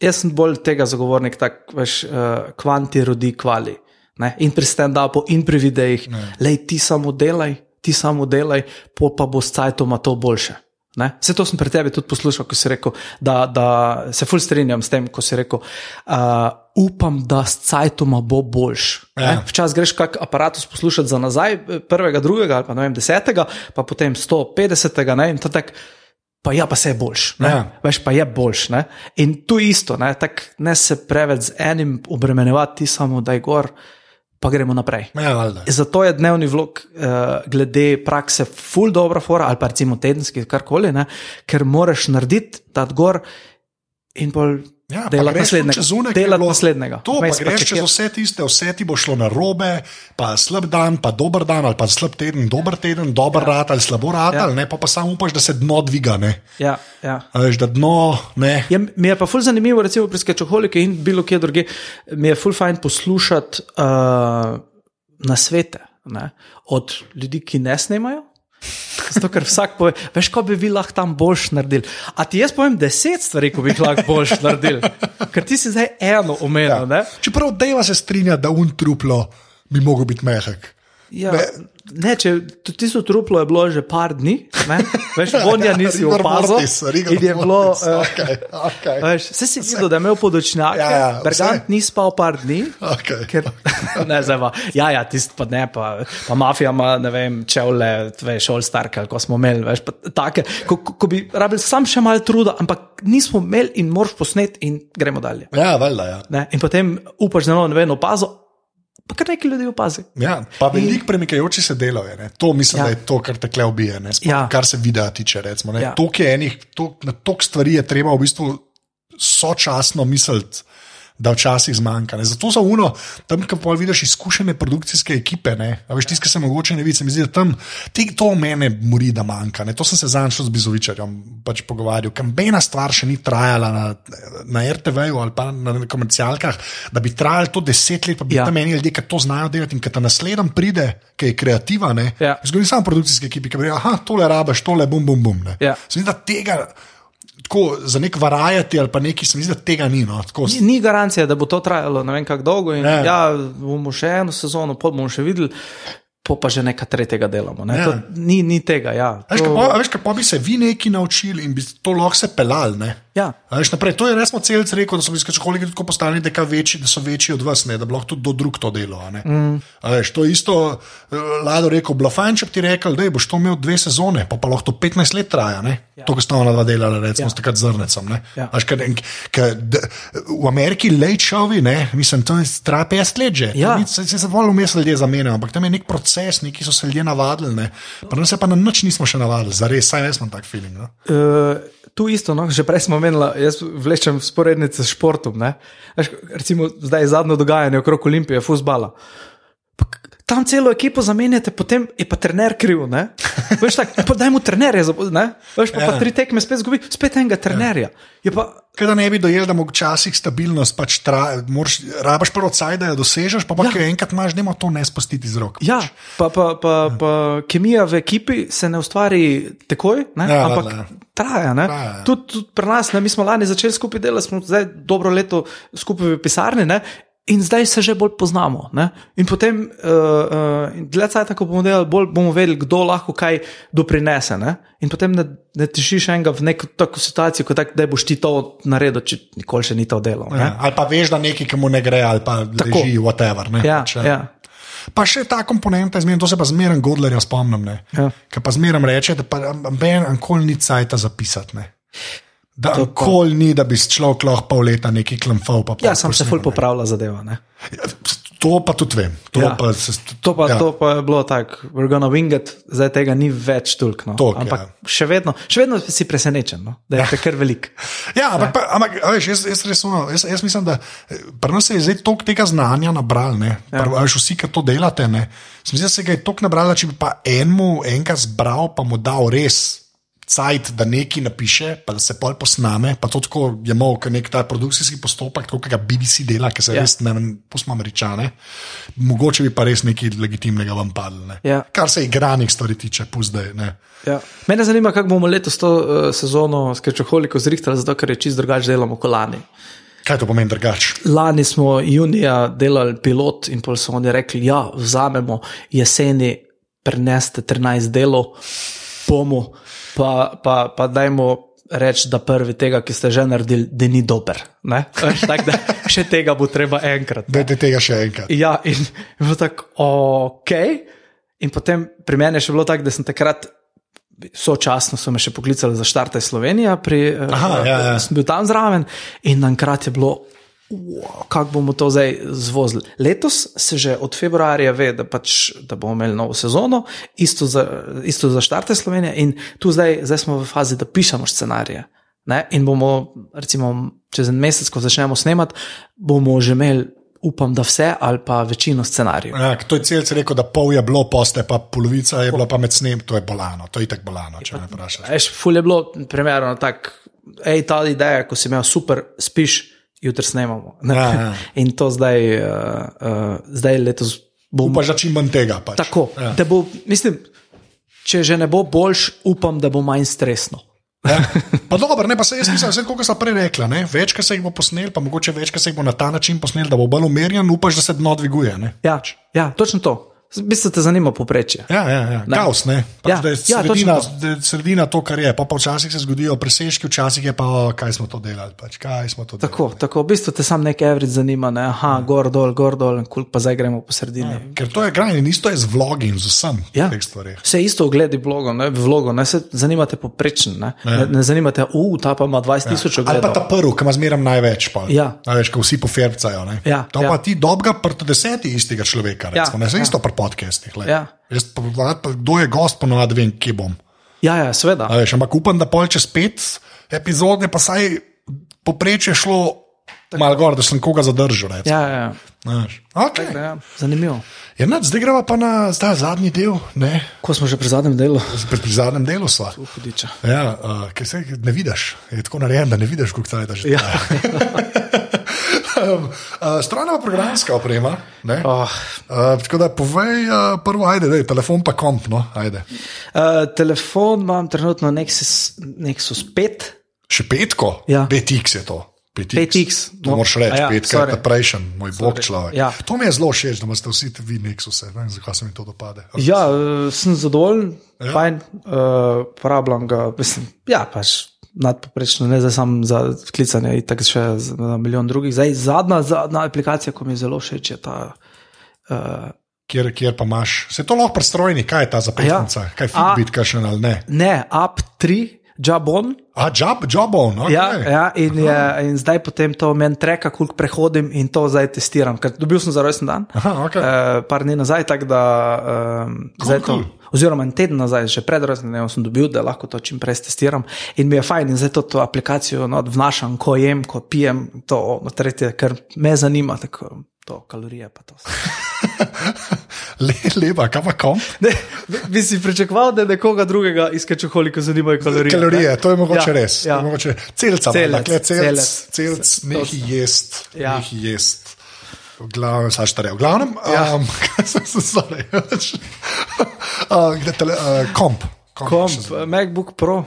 jaz sem bolj tega zagovornik, tako veš, uh, kvanti rodi kvali. Ne? In pri stand-upu, in pri videih, le ti samo delaj, ti samo delaj, pa bo s cajtoma to boljše. Vse to sem pri tebi tudi poslušal, ko si rekel, da, da se fulj strinjam s tem, ko si rekel, uh, upam, da s cajtoma bo boljš. Ja. Včasih greš kak aparatus poslušati za nazaj, prvega, drugega ali pa ne vem, desetega, pa potem 150. Ne, in to tak. Pa ja, pa se je boljš. Ja. Veš, pa je boljš. Ne? In tu isto, ne, ne se preveč z enim obremenjevati, samo da je gor pa gremo naprej. Ja, Zato je dnevni vlog uh, glede prakse full dobro, fora, ali pa recimo tedenski, karkoli, ne? ker moraš narediti ta gor in bolj. Ja, delati naslednjega. Zunaj, delati naslednjega. To pa greš čez vse tiste, vse ti bo šlo na robe, pa slab dan, pa dober dan, ali pa slab teden, dober teden, dober ja. rad ali slabo rad, ja. ali ne, pa, pa samo upaš, da se dno dviga. Ja, ja. Veš, da dno ne. Ja, mi je pa ful zanimivo, recimo pri skečoholiki in bilo kje druge, mi je ful fajn poslušati uh, na svete ne? od ljudi, ki ne snemajo. Zato, ker vsak pove, veš, ko bi vi lahko tam boljš naredili. A ti jaz povem deset stvari, ko bi jih lahko boljš naredili. Ker ti si zdaj eno omenil. Ja. Čeprav deva se strinja, da un truplo bi mogel biti mehak. Ja, ne, če ti so truplo, je bilo že par dni, ne? veš, [laughs] vonja nisi opazil. In je bilo, [laughs] okay, okay. veš, vse si videl, da je imel podočnjak, ja, ja, Bergant ni spal par dni. Okay. Ker, [laughs] ne, zdaj, ja, ja, tisti pa ne, pa, pa mafija ima, ne vem, čevle, veš, all stark, ko smo imeli, veš, take, ko, ko, bi rabili sam še malo truda, ampak nismo imeli in moraš posnet in gremo dalje. Ja, valjda, ja. Ne? In potem upaš, da ne vem, opazil pa kar nekaj ljudi opazi. Ja, pa veliko premikajoči se delajo. To mislim, ja. da je to, kar te kle ubije, ja. kar se videa tiče. Recimo, ja. Tok je enih, tok, na tok stvari je treba v bistvu sočasno misliti da včasih zmanjka. Ne. Zato so uno, tam, ki pa vidiš izkušene produkcijske ekipe, ne, veš, tiste, ki se mogoče ne vidiš, mi zdi, da tam te, to mene mori, da manjka. Ne. To sem se zanjšel z Bizovičarjem pač pogovarjal. Kambena stvar še ni trajala na, na RTV-ju ali pa na komercialkah, da bi trajalo to deset let, pa bi ja. tam menili ljudje, ki to znajo delati in ki ta naslednji pride, ki je kreativa. Ja. Zgodi samo produkcijske ekipe, ki bi rekli, ah, tole rabaš, tole bum, bum, bum. Ja. Zdi, da tega tako za nek varajati ali pa nekaj, se mi zdi, da tega ni. No, ni, ni garancije, da bo to trajalo ne vem kako dolgo. In, ja, bomo še eno sezono, pa bomo še videli. Pa že nekaj tretjega delamo. Ne? Ja. Ni, ni tega. Ja. To... Veš, kaj pa bi se vi nekaj naučili in bi to lahko se pelali. Ja. Veš, naprej, to je resno celc rekel, da so bili skačkoliki tako postali, da, večji, da so večji od vas, ne, da bi lahko tudi do drug to delo. a ne. A Veš, to je isto, eh, Lado rekel, blafajn, če bi ti rekel, da boš to imel dve sezone, pa, pa lahko to 15 let traja. Ja. To, kar sta ona dva delala, recimo, ja. s takrat zrnecem. ne. Ja. Veš, ker, ker, d- v Ameriki ne, mislim, to je traja 50 let že. Ja. Ni- Se, se, se bolj vmes ljudje zamenjajo, ampak tam je nek proces, neki so se ljudje navadili. Ne. Pa nas se pa na nič nismo še navadili, zares, saj jaz imam tak feeling. No. Uh, tu isto, no, že prej smo omenili, jaz vlečem sporednice s športom. ne. Veš, recimo, zdaj je zadnje dogajanje okrog Olimpije, futbola. Tam celo ekipo zamenjate, potem je pa trener kriv. ne. Veš, tak, pa daj mu trenerja, zap- ne? Veš, pa, ja. pa Ja. tri tekme spet zgubi, spet enega trenerja. Je pa, Kaj da ne bi dojel, da včasih stabilnost pač traja, moraš, rabaš prvo caj, da jo dosežeš, pa, pa Ja. ja. enkrat imaš, da to ne spustiti iz rok. Ja, pa, pa, pa, pa kemija v ekipi se ne ustvari takoj, ne? Ja, ampak valjda, ja. traja. Ne? Traja, ja. Tudi, tudi pri nas, ne? mi smo lani začeli skupaj delati, smo zdaj dobro leto skupaj v pisarni. Ne? In zdaj se že bolj poznamo. Ne? In potem, uh, uh, dlje časa, ko bomo delali, bolj bomo vedeli, kdo lahko kaj doprinese. Ne? In potem ne, ne tišiš enega v neko tako situacijo, kot tak, da boš ti to naredil, če nikoli še ni to ne. Ja. Ali pa veš, da nekaj, ki mu ne gre, ali pa Tako. leži, whatever. Ne, Ja, pač, ja. Pa še ta komponenta, zmeraj, to se pa zmeraj Godlerja spomnim. Ne. Ja. Ker pa zmeraj reče, da pa ben ankoli ni cajt zapisati. Ne. Da ankoli ni, da bi človek lahko pol leta neki klamfal. Pa Ja, sam se ful ne. popravlja zadeva. Ne? Ja, To pa tudi vem. To Ja. pa se, To pa, ja. ja. to pa je bilo tako, we're gonna wing it, zdaj tega ni več toliko. No. Toliko, Ampak ja. še, vedno, še vedno si presenečen, no? da je ja. kar velik. Ja, ampak, pa, ampak veš, jaz, jaz, res, ono, jaz, jaz mislim, da eh, pri nas se je zdaj toliko tega znanja nabrali. Ja. Veš, vsi, ki to delate, ne. Se mi zdi, da se ga je toliko nabralo, če bi pa enemu enkrat zbral, pa mu dal res. Cajt, da nekaj napiše, pa da se pol posname. Pa to tako je malo, kot nek ta produkcijski postopek, tako kot ga BBC dela, ki se Ja. ja. res ne vem, pustimo američane. Mogoče bi pa res nekaj legitimnega vam padlo. Ja. Kar se igranih stvari tiče, puzdaj. Ja. Mene zanima, kako bomo letos to uh, sezono s Kečoholiko zrihtali, zato ker je čist drugače delamo kot lani. Kaj to pomeni drugače? Lani smo junija delali pilot in pol so oni rekli, ja, vzamemo jeseni, preneste 13 delov, bomo, pa, pa, pa dajmo reči, da prvi tega, ki ste že naredili, da ni dober. Ne? [laughs] Tak, da še tega bo treba enkrat. Dajte tega še enkrat. Ja, in bilo tako, ok. In potem pri meni je še bilo tako, da sem takrat. Sočasno so me še poklicali za štarte Slovenija, pri, Aha, ja, ja. sem bil tam zraven in naenkrat je bilo, wow, kako bomo to zdaj zvozili. Letos se že od februarja ve, da, pač, da bomo imeli novo sezono, isto za, isto za štarte Slovenije, in tu zdaj, zdaj smo v fazi, da pišemo scenarije. Ne? In bomo, recimo, čez en mesec, ko začnemo snemati, bomo že imeli, upam, da vse ali pa večino scenarijev. Ja, to je celce rekel, da pol je bilo, poste pa polovica je bila pa med snem, to je bolano, to je itak bolano, če me vprašaš. Veš, ful je bilo, primerno, tako, hej, ta ideja, ko si imel super, spiš, jutri snemamo. ne. Ja, ja. [laughs] In to zdaj, uh, uh, zdaj letos bomo. Upaš, da čim manj tega. Pač. Tako, Ja. da bo, mislim, če že ne bo boljš, upam, da bo manj stresno. Ja. Pa dobro, ne, pa se jaz mislim, kot sem prej rekla, ne, več, kar se jih bo posnel, pa mogoče več, kar se jih bo na ta način posnel, da bo bolj umerjen, upaš, da se dno dviguje. Ne. Ja, ja točno to. V bistvu te zanima poprečje. Ja, ja, ja. Ne. kaos, ne. Pač, Ja, ja, je ja, sredina, ja, sredina to, kar je. Pa, pa včasih se zgodijo presežki, včasih je pa, kaj smo to delali. Pač, smo to Tako, tako, v bistvu te sam nekaj evric zanima, ne? aha, gor dol, gor dol, koliko pa zdaj gremo po sredini. delali. Ker to je grajno in isto je z vlogi in z vsem Ja. Vse isto ogledi blogo, ne, vlogo, ne se zanimate poprečen, ne, ne, ne zanimate, uf, ta pa ima 20 tisoč Ja. Ali pa ogledov. ta prvi, ki ima zmeraj največ. Pa, Ja. A Veš, ko vsi pofercajo. ne. Ja, to ja. pa ti dobga proti deseti istega človeka. Ja, Recimo, ne, se ja. isto pri podcestih. glej. Ja. Jaz pa, pa, kdo je gost, ponovadi vem, kje bom. Ja, ja, seveda. Veš, ampak upam, da pol čez pet epizod je pa saj poprečje šlo malo gor, da sem koga zadržal. recimo. Ja, ja, ja. Veš. Okay. Ja, zanimivo. Ja, nad, zdaj greva pa na zdaj, zadnji del, ne, Ko smo že pri zadnjem delu, pri, pri zadnjem delu. Hudiča. Ja, uh, ker se ne vidiš, je tako narejen, da ne vidiš, kako je ta že. Ja. [laughs] [laughs] uh, Strojna programska oprema. ne. Oh. Uh, tako da povej, uh, prvo, ajde, dej, telefon pa komp. No, ajde. Uh, telefon imam trenutno Nexus, Nexus 5. Še petko, Ja. 5x je to. 5x, 5X, To no. moraš reči, ja, sorry. ta prejšen, moj bog človek. Ja. To mi je zelo všeč, da imate vsi vi Nexuse, ne vem, zakaj se mi to dopade. Ja, sem zadovoljen, Ja. fajn, uh, uporabljam ga. Mislim, ja, pač nadpoprečno, ne zdaj samo za klicanje, tako še za milijon drugih. Zdaj, zadnja, zadnja aplikacija, ki mi je zelo všeč, je ta. Uh, Kjer, kjer pa imaš, se to lahko prestrojni, kaj je ta zapletnica, ja. kaj je Fitbit, kaj še ali ne? Ne, Up 3, Jabon. A, job, Jabon, okay. ja, ja, in, je, in zdaj potem to meni treka, koliko prehodim in to zdaj testiram. Ker dobil sem za rojsten dan, Aha, okay. uh, par dni nazaj, tako da um, Cool, zdaj to. cool. Oziroma, en teden nazaj, že pred rojstnim dnem sem dobil, da lahko to čim prej testiram. In mi je fajn, in zdaj to, to aplikacijo no, vnašam, ko jem, ko pijem, to no, tretje, ker me zanima, tako to kalorije pa to. [laughs] Le, lepa, kaj pa kom? Ne, bi- si pričakoval, da nekoga drugega izkače, koliko zanimajo kalorije. Kalorije, ne? to je mogoče Ja, res. Ja. je Mogoče, celca, Celec, celec, celec, celec. celec, nekaj jest, Ja. nekaj jest. V glavnem, saš tare. V glavnem, Ja. um, kaj sem se zdaj? tele, uh, komp. Komp. Komp. MacBook Pro,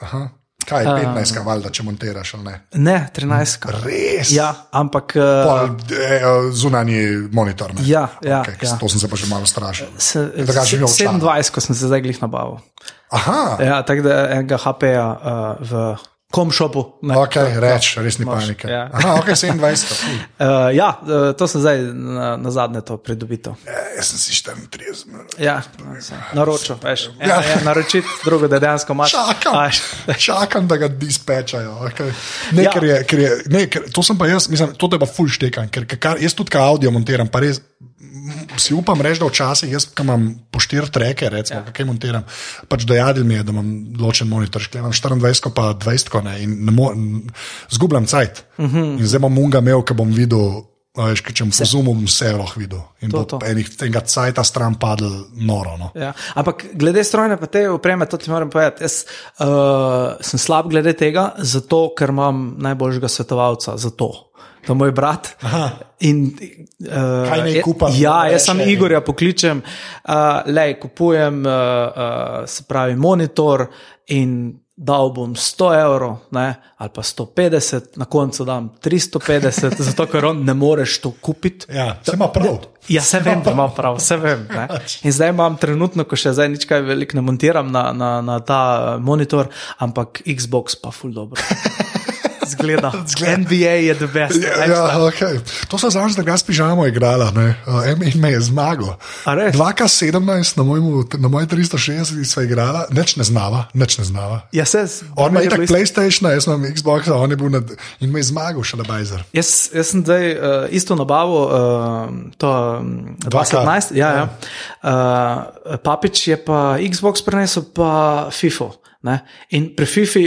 Aha. Kaj je 15, uh, valjda, če montiraš ne? ne 13. Res? Ja, ampak. Uh, Pol, zunanji monitor. Ne? Ja, ja, okay, ja. To sem se pa že malo strašil. se, imel član. 27, ko sem se zdaj glih nabavil. Aha, Ja, tako da enega HP-ja uh, v komšopu. ne. ok, reč, res ni panike. ja. Aha, ok, 27. ful. Uh, [laughs] ja, uh, to sem zdaj na, na zadnje to pridobitev. Eh, Jaz sem si 34. no. Ja, naročil, veš. Ja. Ja. Ja, naročiti, drugo, da dejansko imaš. Čakam, A, veš. čakam, da ga dispečajo. Okay. Ne, ja. Ja. ker je, ker je, ne, ker, to sem pa jaz, mislim, to je pa full štekan, ker, kar, jaz tudi audio montiram, pa res si upam reči, da včasih jaz, ki imam po štiri treke, recimo, ja. kaj montiram, pač dojadil mi je, da imam ločen monitor, škle imam 24 pa 20 ne, in ne mo, n- zgubljam cajt. Uh Mhm. -huh. In zdaj bom unga imel, ki bom videl. Veš, če bom pozumil, bom vse lahko videl. In To, to. enih tega cajta stran padel noro. No. Ja. Ampak glede strojne pa te opreme, to ti moram povedati. Jaz uh, sem slab glede tega, zato ker imam najboljšega svetovalca za to. To moj brat. Aha. In, uh, Kaj naj kupam? Ja, jaz sem. Igorja pokličem, uh, le kupujem, uh, uh, se pravi, monitor in dal bom 100 evrov ne, ali pa 150, na koncu dam 350, [laughs] zato ker on ne moreš to kupiti. Ja, se ima prav. Ja, se vem, da imam prav, se vem. Ne. [laughs] In zdaj imam trenutno, ko še zdaj nič kaj veliko ne montiram na, na, na ta monitor, ampak Xbox pa ful dobro. [laughs] Zgleda. [laughs] Zgleda. NBA je the best. Ja, ja, okay. To so zadnjič, da ga s pižamo igrala, ne? Uh, in me je zmagal. A res? 2K17 na, mojemu, na moji 360 sva igrala, nič ne znava, nič ne znava. Ja, se, On ima je itak. PlayStation, jaz imam Xbox, on je bil nad, in me je zmagal še na Bajzer. Jaz, jaz sem zdaj uh, isto nabavil, uh, to um, 2017. Ja, ja. Uh, papič je pa Xbox prenesel, pa FIFO. Ne? In pri FIFI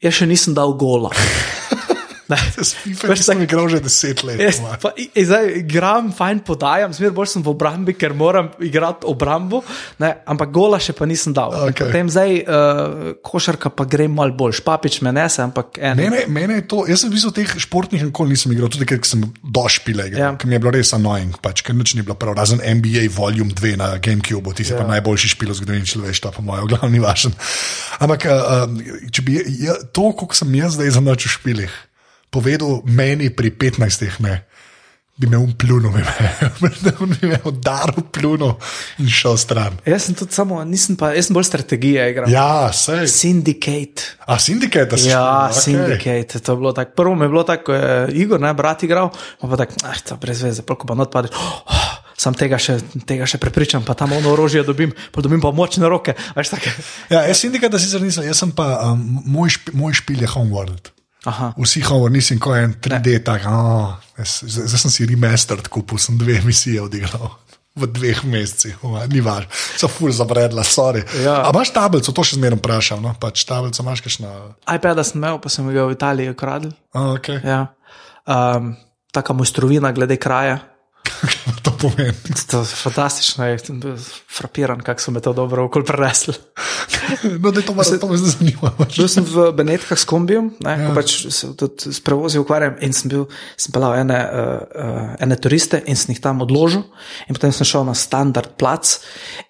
jaz še nisem dal gola. [laughs] FIFA [laughs] sem igral že 10 let. Jaz, pa, i- zdaj igram, fajn podajam, zmeraj bolj sem v obrambi, ker moram igrati obrambo, ne, ampak gola še pa nisem dal. Okej. Potem zdaj uh, košarka pa gre malo bolj, špapič me nese, ampak en. Mene, mene je to, jaz sem v bistvu teh športnih nikoli nisem igral, tudi ker sem došpile, Ja. ker mi je bilo res annoying, pač, ker nič ni bilo prav, razen NBA Volume 2 na GameCube, ti si ja. pa najboljši špil v zgodovini človeštva, po mojem, glavni vašen. Ampak uh, če bi ja, to, koliko sem jaz zdaj za noč v špilih, povedal meni pri 15, ne. Bi me umplunil, bi me, bi me [laughs] udaril, plunil in šel stran. Jaz sem tudi samo, nisem pa, jaz sem bolj strategije igral. Ja, sej. Syndicate. A sindikat, da si Ja, okej. Syndicate. To je bilo tako. Prvo mi je bilo tako, ko je Igor, ne, brat igral, pa pa tako, ah, to brez veze, polko pa not padeš. Oh, Sam tega še, tega še prepričam, pa tam ono orožje dobim, pa dobim pa močne roke. Ja, jaz sindikat, da sicer nisem, jaz sem pa, um, moj, špi, moj špil je Homeworld. Aha. Vsi Homeworld, nisem ko en 3D, tak, oh, zdaj sem si remastered kupil, sem dve emisije odigral. V dveh mesecih, oh, ni važno, so ful zabredla, sorry. Ja. A imaš tablico, to še zmeraj vprašam, no? pač tablico imaš kakšna. iPad sem imel, pa sem ga v Italiji ukradel. Oh, okay. Ja. Um, taka mojstrovina glede kraja. [laughs] to pomeni. To je fantastično, je frapiran, kako so me to dobro okol prenesli. No, da me to me zdaj zanima. [laughs] Bil sem v Benetkah s kombijem, ne, ja. ko pač se tudi s prevozi ukvarjam in sem bil, sem pelal ene, uh, ene turiste in sem jih tam odložil in potem sem šel na standard plac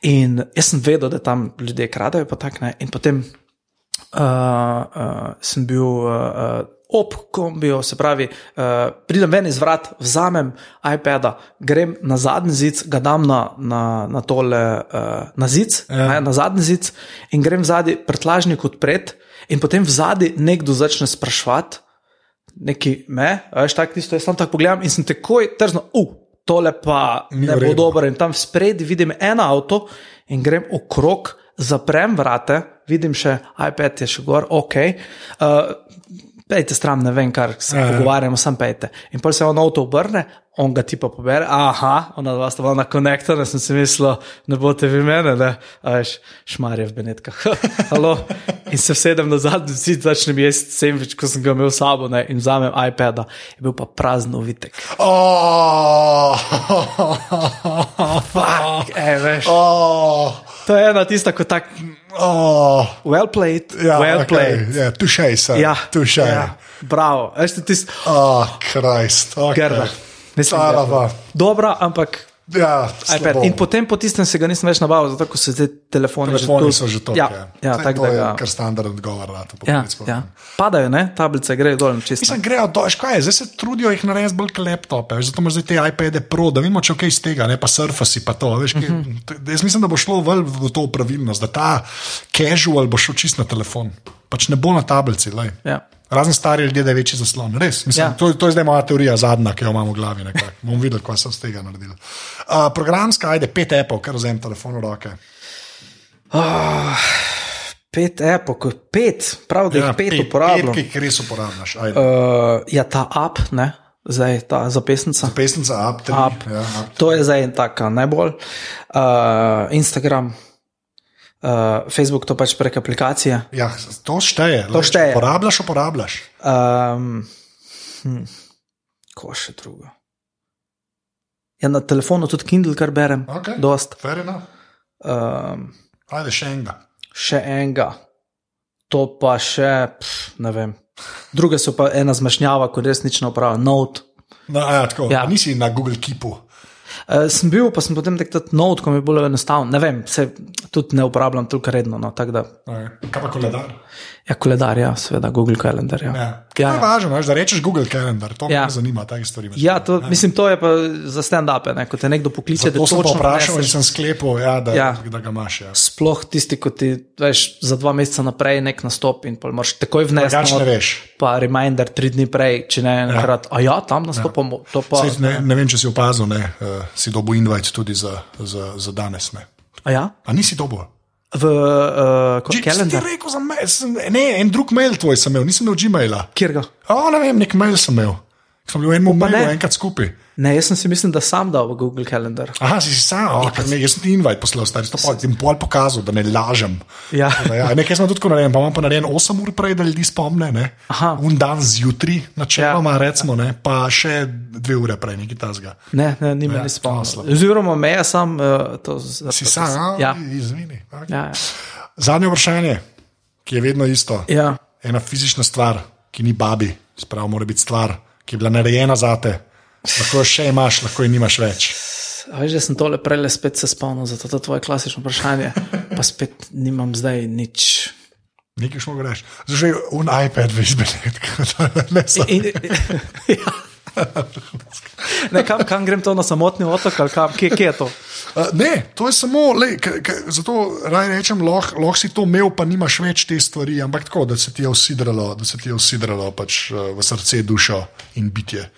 in jaz sem vedel, da tam ljudje kradejo pa tak ne in potem uh, uh, sem bil uh, ob kombiju, se pravi, uh, pridem ven iz vrat, vzamem iPada, grem na zadnji zid, ga dam na, na, na tole uh, na zid, ja. ne, na zadnji zid in grem zadnji prtlažnik odpret, in potem v zadnji nekdo začne sprašvati. Neki me, veš, tako tisto, jaz tam tako pogledam in sem takoj trzno, uh, tole pa Ni ne bo dobro. In tam spredi vidim eno avto in grem okrog, zaprem vrate, vidim še iPad je še gor, ok. Uh, Pejte stran, ne vem, kar se Ja, ja. pogovarjamo, sam pejte. In pa se on avto obrne, on ga ti pa pobere, aha, ona dva sta bila na konektorju, sem si mislil, ne boste vi mene, ne, a veš, šmarje v Benetkah. [laughs] In se sedem na zadnji zid, začnem jesti sandvič, ko sem ga imel sabo ne, in vzamem iPada, je bil pa prazen uvitek. Oh, Fuck, ej, veš. oh, To je ena tista, ko tak, oh. well played, Ja, well okay. played. Ja, tušej se. Ja, tušej. ja, bravo, veš, ti tisti, Oh, Krist. Okay. grda. Mislim, Stara grda. pa. Dobra, ampak Ja. In potem po tistem se ga nisem več nabavil, zato so te telefoni, Telefoni že so že to. Ja, ja tako to da je ga. kar standard odgovor. na to Ja, ja. Padajo, ne? tablice grejo dol. Mislim, grejo do, veš kaj, je, zdaj se trudijo jih narediti bolj kot laptope, veš, zato imaš zdaj te iPade Pro, da vidimo, če kaj iz tega, ne pa surfasi pa to. Veš, kaj, uh Mhm. -huh. Jaz mislim, da bo šlo v to pravilnost, da ta casual bo šel čist na telefon, pač ne bo na tablici. lej. Ja. Razen stari ljudje, da je večji zaslon. Res, mislim, Ja. to, to je zdaj moja teorija, zadnja, ki jo imam v glavi. nekako. Bom videl, kaj sem z tega naredil. Uh, programska, ajde, pet apov, kar vzem telefon v roke. Oh, pet ko- pet, prav da jih ja, pet, pet uporabljam. Pet, ki jih res uporabljaš. Ajde. Uh, ja, ta app, ne? zdaj ta zapestnica. Pesnica, app, tri, App. Ja, app. To je zdaj taka najbolj. Uh, Instagram, uh, Facebook, to pač prek aplikacije. Ja, to šteje. To šteje. Uporabljaš, uporabljaš. Um, hm, ko še drugo. Ja, na telefonu tudi Kindle, kar berem. Okay. Dost. Fair enough. Um, Ajde, še enega. še enega, to pa še, pf, ne vem. Druge so pa ena zmešnjava, ko res nič ne upravlja, note. No, ja, tako, ja. Nisi na Google Keepu. Uh, sem bil, pa sem potem tek ta note, ko mi je bolj enostavno. Ne vem, se tudi ne uporabljam toliko redno. No. Kaj pa koledar? Ja, koledar, ja, seveda, Google Calendar. Ja, Ja. ja, Ja, je ja. važno, veš, da rečeš Google Calendar, to Ja. me zanima, take stvari. me ja to, mislim, to je pa za stand-up, ko te nekdo pokliče. To sem pa vprašal in sem sklepal, ja, da, Ja. ja. da ga imaš. Ja. Sploh tisti, ko ti veš za dva meseca naprej nek nastop in pol moraš takoj vnesti. Drugače ne not, veš. Pa reminder tri dni prej, če ne enkrat. Ja. A ja, tam nastopamo. Ja. Pa, Sej, ne, ne vem, če si opazil, ne, uh, si dobil invite tudi za, za, za danes. Ne. A ja? A nisi dobil? V uh, Že sem ti kalendar. rekel za mail, sem, ne, en drug mail tvoj sem imel, nisem imel Gmaila. Kjer ga? O, ne vem, nek mail sem imel. Sem bil v enem mailu enkrat skupaj. Ne, jaz sem si mislil, da sam dal v Google Calendar. Aha, si sam, oh, ne, jaz sem ti invite poslal, stari, to pa ti bom pol pokazal, da ne lažem. Ja. Da, ja, nekaj sem tudi tako narejen, pa imam pa narejen 8 ur prej, da ljudi spomne, ne. Aha. Un dan zjutraj, načeloma, Ja. ja. recimo, ne, pa še dve ure prej, nekaj tasga. Ne, ne, ni me Ja, ni spomnil. Oziroma, me je sam uh, to zapisal. Si sam, a, Ja. izvini. Okay. Ja, ja. Zadnje vprašanje, ki je vedno isto. ja. Ena fizična stvar, ki ni babi, spravo mora biti stvar, ki je bila narejena za te. Lahko še imaš, lahko jo nimaš več. A Veš, da sem tole prej spet se spomnil, zato to je tvoje klasično vprašanje. Pa spet nimam zdaj nič. Nekaj šmo greš. Zdaj un iPad veš, [laughs] ne samo. In, ja. ne, kam, kam grem to na samotni otok ali kam, kje, kje je to? Uh, ne, to je samo, lej, k, k, zato raj rečem, lahko loh si to imel, pa nimaš več te stvari, ampak tako, da se ti je usidralo, da se ti je usidralo pač, uh, v srce, dušo in bitje.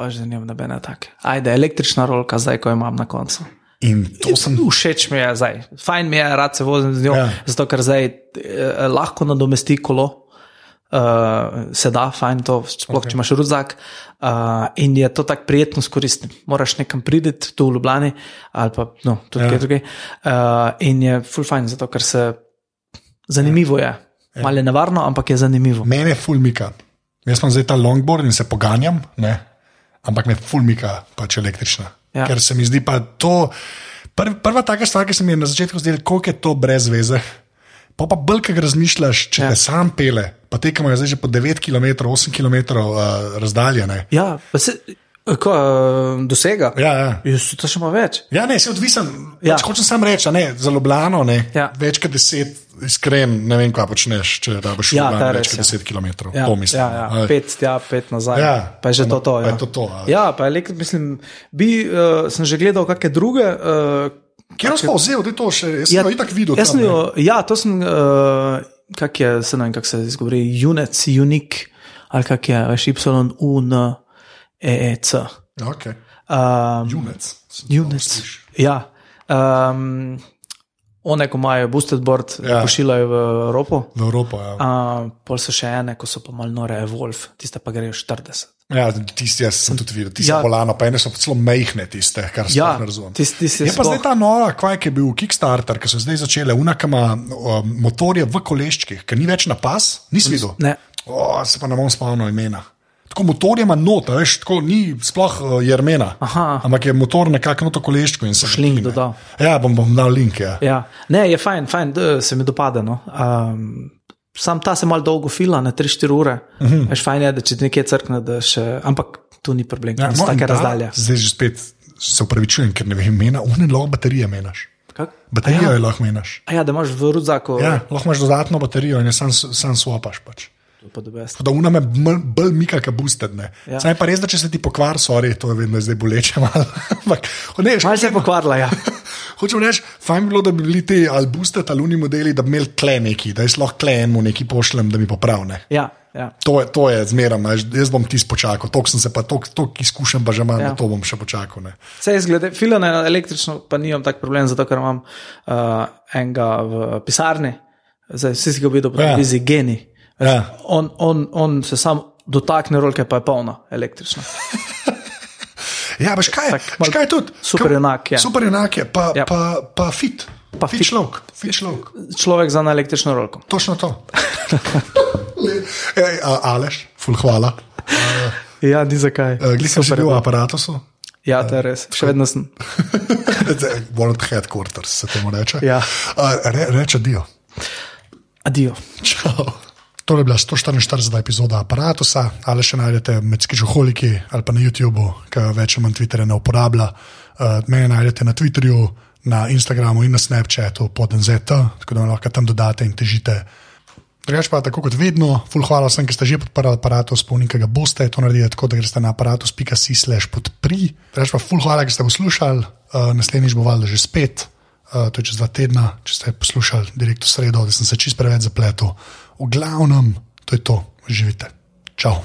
Pa že nimam nobene take. Ajde, električna rolka, zdaj, ko imam na koncu. In to sem. Všeč mi je zdaj, fajn mi je, rad se vozim z njo, ja. Ja. zato ker zdaj eh, lahko nadomesti kolo. Uh, se da, fajn to, sploh okay. če imaš rudzak. Uh, in je to tako prijetno skoristiti. Moraš nekam priti, tu v Ljubljani ali pa no, tudi Ja. kje drugje. Uh, in je full fajn, zato ker se zanimivo je. Ja. Malo je nevarno, ampak je zanimivo. Mene fulmika. Jaz sem zdaj ta longboard in se poganjam, ne? Ampak me fulmika pač električna. Ja. Ker se mi zdi pa to. Prv, prva taka stvar, ki se mi je na začetku zdela, koliko je to brez veze. Pa pa bolj, ki razmišljaš, če Ja. te sam pele, pa tekamo zdaj že po 9 km, 8 km uh, razdaljene. Ja, pa se, Ko, uh, dosega? Ja, ja. Jaz, to še ima več. Ja, ne, se odvisen. Ja. Ja. Hočem samo reči, a ne, za Ljubljano ne. Ja. Več kot deset, iskren, ne vem, kaj počneš, če da boš Ja, ta več kot ja. deset km. Ja, to mislim. ja, ja. Pet, ja, pet nazaj. Ja. Pa je že to. to, Pa ja. je to to, a. ja, pa je lek, mislim, bi, uh, sem že gledal kakšne druge. Uh, Kjer si pa vzel, da je to še? Jaz sem ja, itak videl. Jaz tam, jo, ja, to sem, uh, kak je, se ne vem, kako se izgovori, unit, unik, ali kak je, veš, y, u, n, e, e, c. Okay. Um, Junec. unit. Ja. Um, one, ko imajo boosted board, Ja. ja. pošiljajo v Evropo. V Evropo, ja. Uh, pol so še ene, ko so pa malo nore, Wolf, tiste pa grejo 40. ja tisti, jaz sem tudi videl, tisti Ja. ja. polano, pa ene so celo mejhne tiste, kar se Ja, ne razumem. tisti, tisti Je pa zdaj ta nova, kaj je bil Kickstarter, ki so zdaj začele, unakama um, motorje v koleščkih, ker ni več na pas, nisi videl. Ne. O, se pa ne bom spomnil imena. Tako motor ima nota, veš, tako ni sploh uh, jermena. Aha. Ampak je motor nekako noto koleščko in se Boš link dodal. Ja, bom, bom dal link. Ja. Ja. Ne, je fajn, fajn se mi dopada. No. Um, sam ta se malo dolgo fila, na 3-4 ure. Uh -huh. Veš, fajn je, da če ti nekaj crkne, da še. Ampak tu ni problem, Ja, ja, no, in take ta- razdalje. Zdaj že spet se upravičujem, ker ne vem imena, une lahko baterije meniš. Kak? Baterijo ja. ja, lahko meniš. a ja, da imaš v rudzaku. Ja, lahko imaš dodatno baterijo in jo sam, sam swapaš. Pač. Pa Da una me bolj, mika, kot boosted. Ja. Saj pa res, da če se ti pokvar, sorry, to je vedno zdaj boleče malo. [laughs] Malo se je pokvarila, ja. [laughs] Hočem reči, fajn bi bilo, da bi bili ti ali boosted ali uni modeli, da bi imeli kle neki, da jaz lahko kle enemu neki pošljem, da mi popravne. ja, ja. To je, to je veš, jaz bom tisto počakal, toliko sem se pa, toliko izkušen pa že imam, ja. To bom še počakal. Ne. Vse izgleda, filane na električno, pa nimam tak problem, zato ker imam uh, enega v pisarni, zdaj vsi si ga videl po Ja. ja. geni. Ja. On, on, on se sam dotakne rolke, pa je polna električna. [laughs] Ja, veš kaj, Tak, veš kaj je tudi? super junak je. Super junak je, pa, ja. Ja. pa, pa fit. Pa fit fit. človek, fit človek. Človek za na električno rolko. Točno to. [laughs] Ej, a, Aleš, ful hvala. Ja, ni zakaj. Uh, Glej, sem že bil v aparatusu. Ja, to je res, še vedno sem. [laughs] The headquarters se temu reče. Ja. Uh, re, reče dio. Adijo. Čau. To je bila 144. epizoda aparata, ali še najdete med skižoholiki ali pa na YouTubu, ki več ali manj Twitterja ne uporablja. Uh, mene najdete na Twitterju, na Instagramu in na Snapchatu pod NZT, tako da lahko tam dodate in težite. Drugač pa tako kot vedno, full hvala vsem, ki ste že podprli aparatus, spomnim, ki ga boste. To naredite tako, da greste na aparatus.si slash podpri. Drugač pa full hvala, ki ste poslušali, uh, naslednjič bo valjda že spet. Uh, to je čez dva tedna, če ste poslušali direkt v sredo, da sem se čist preveč zapletel. V glavnem, to je to, živite. Čau.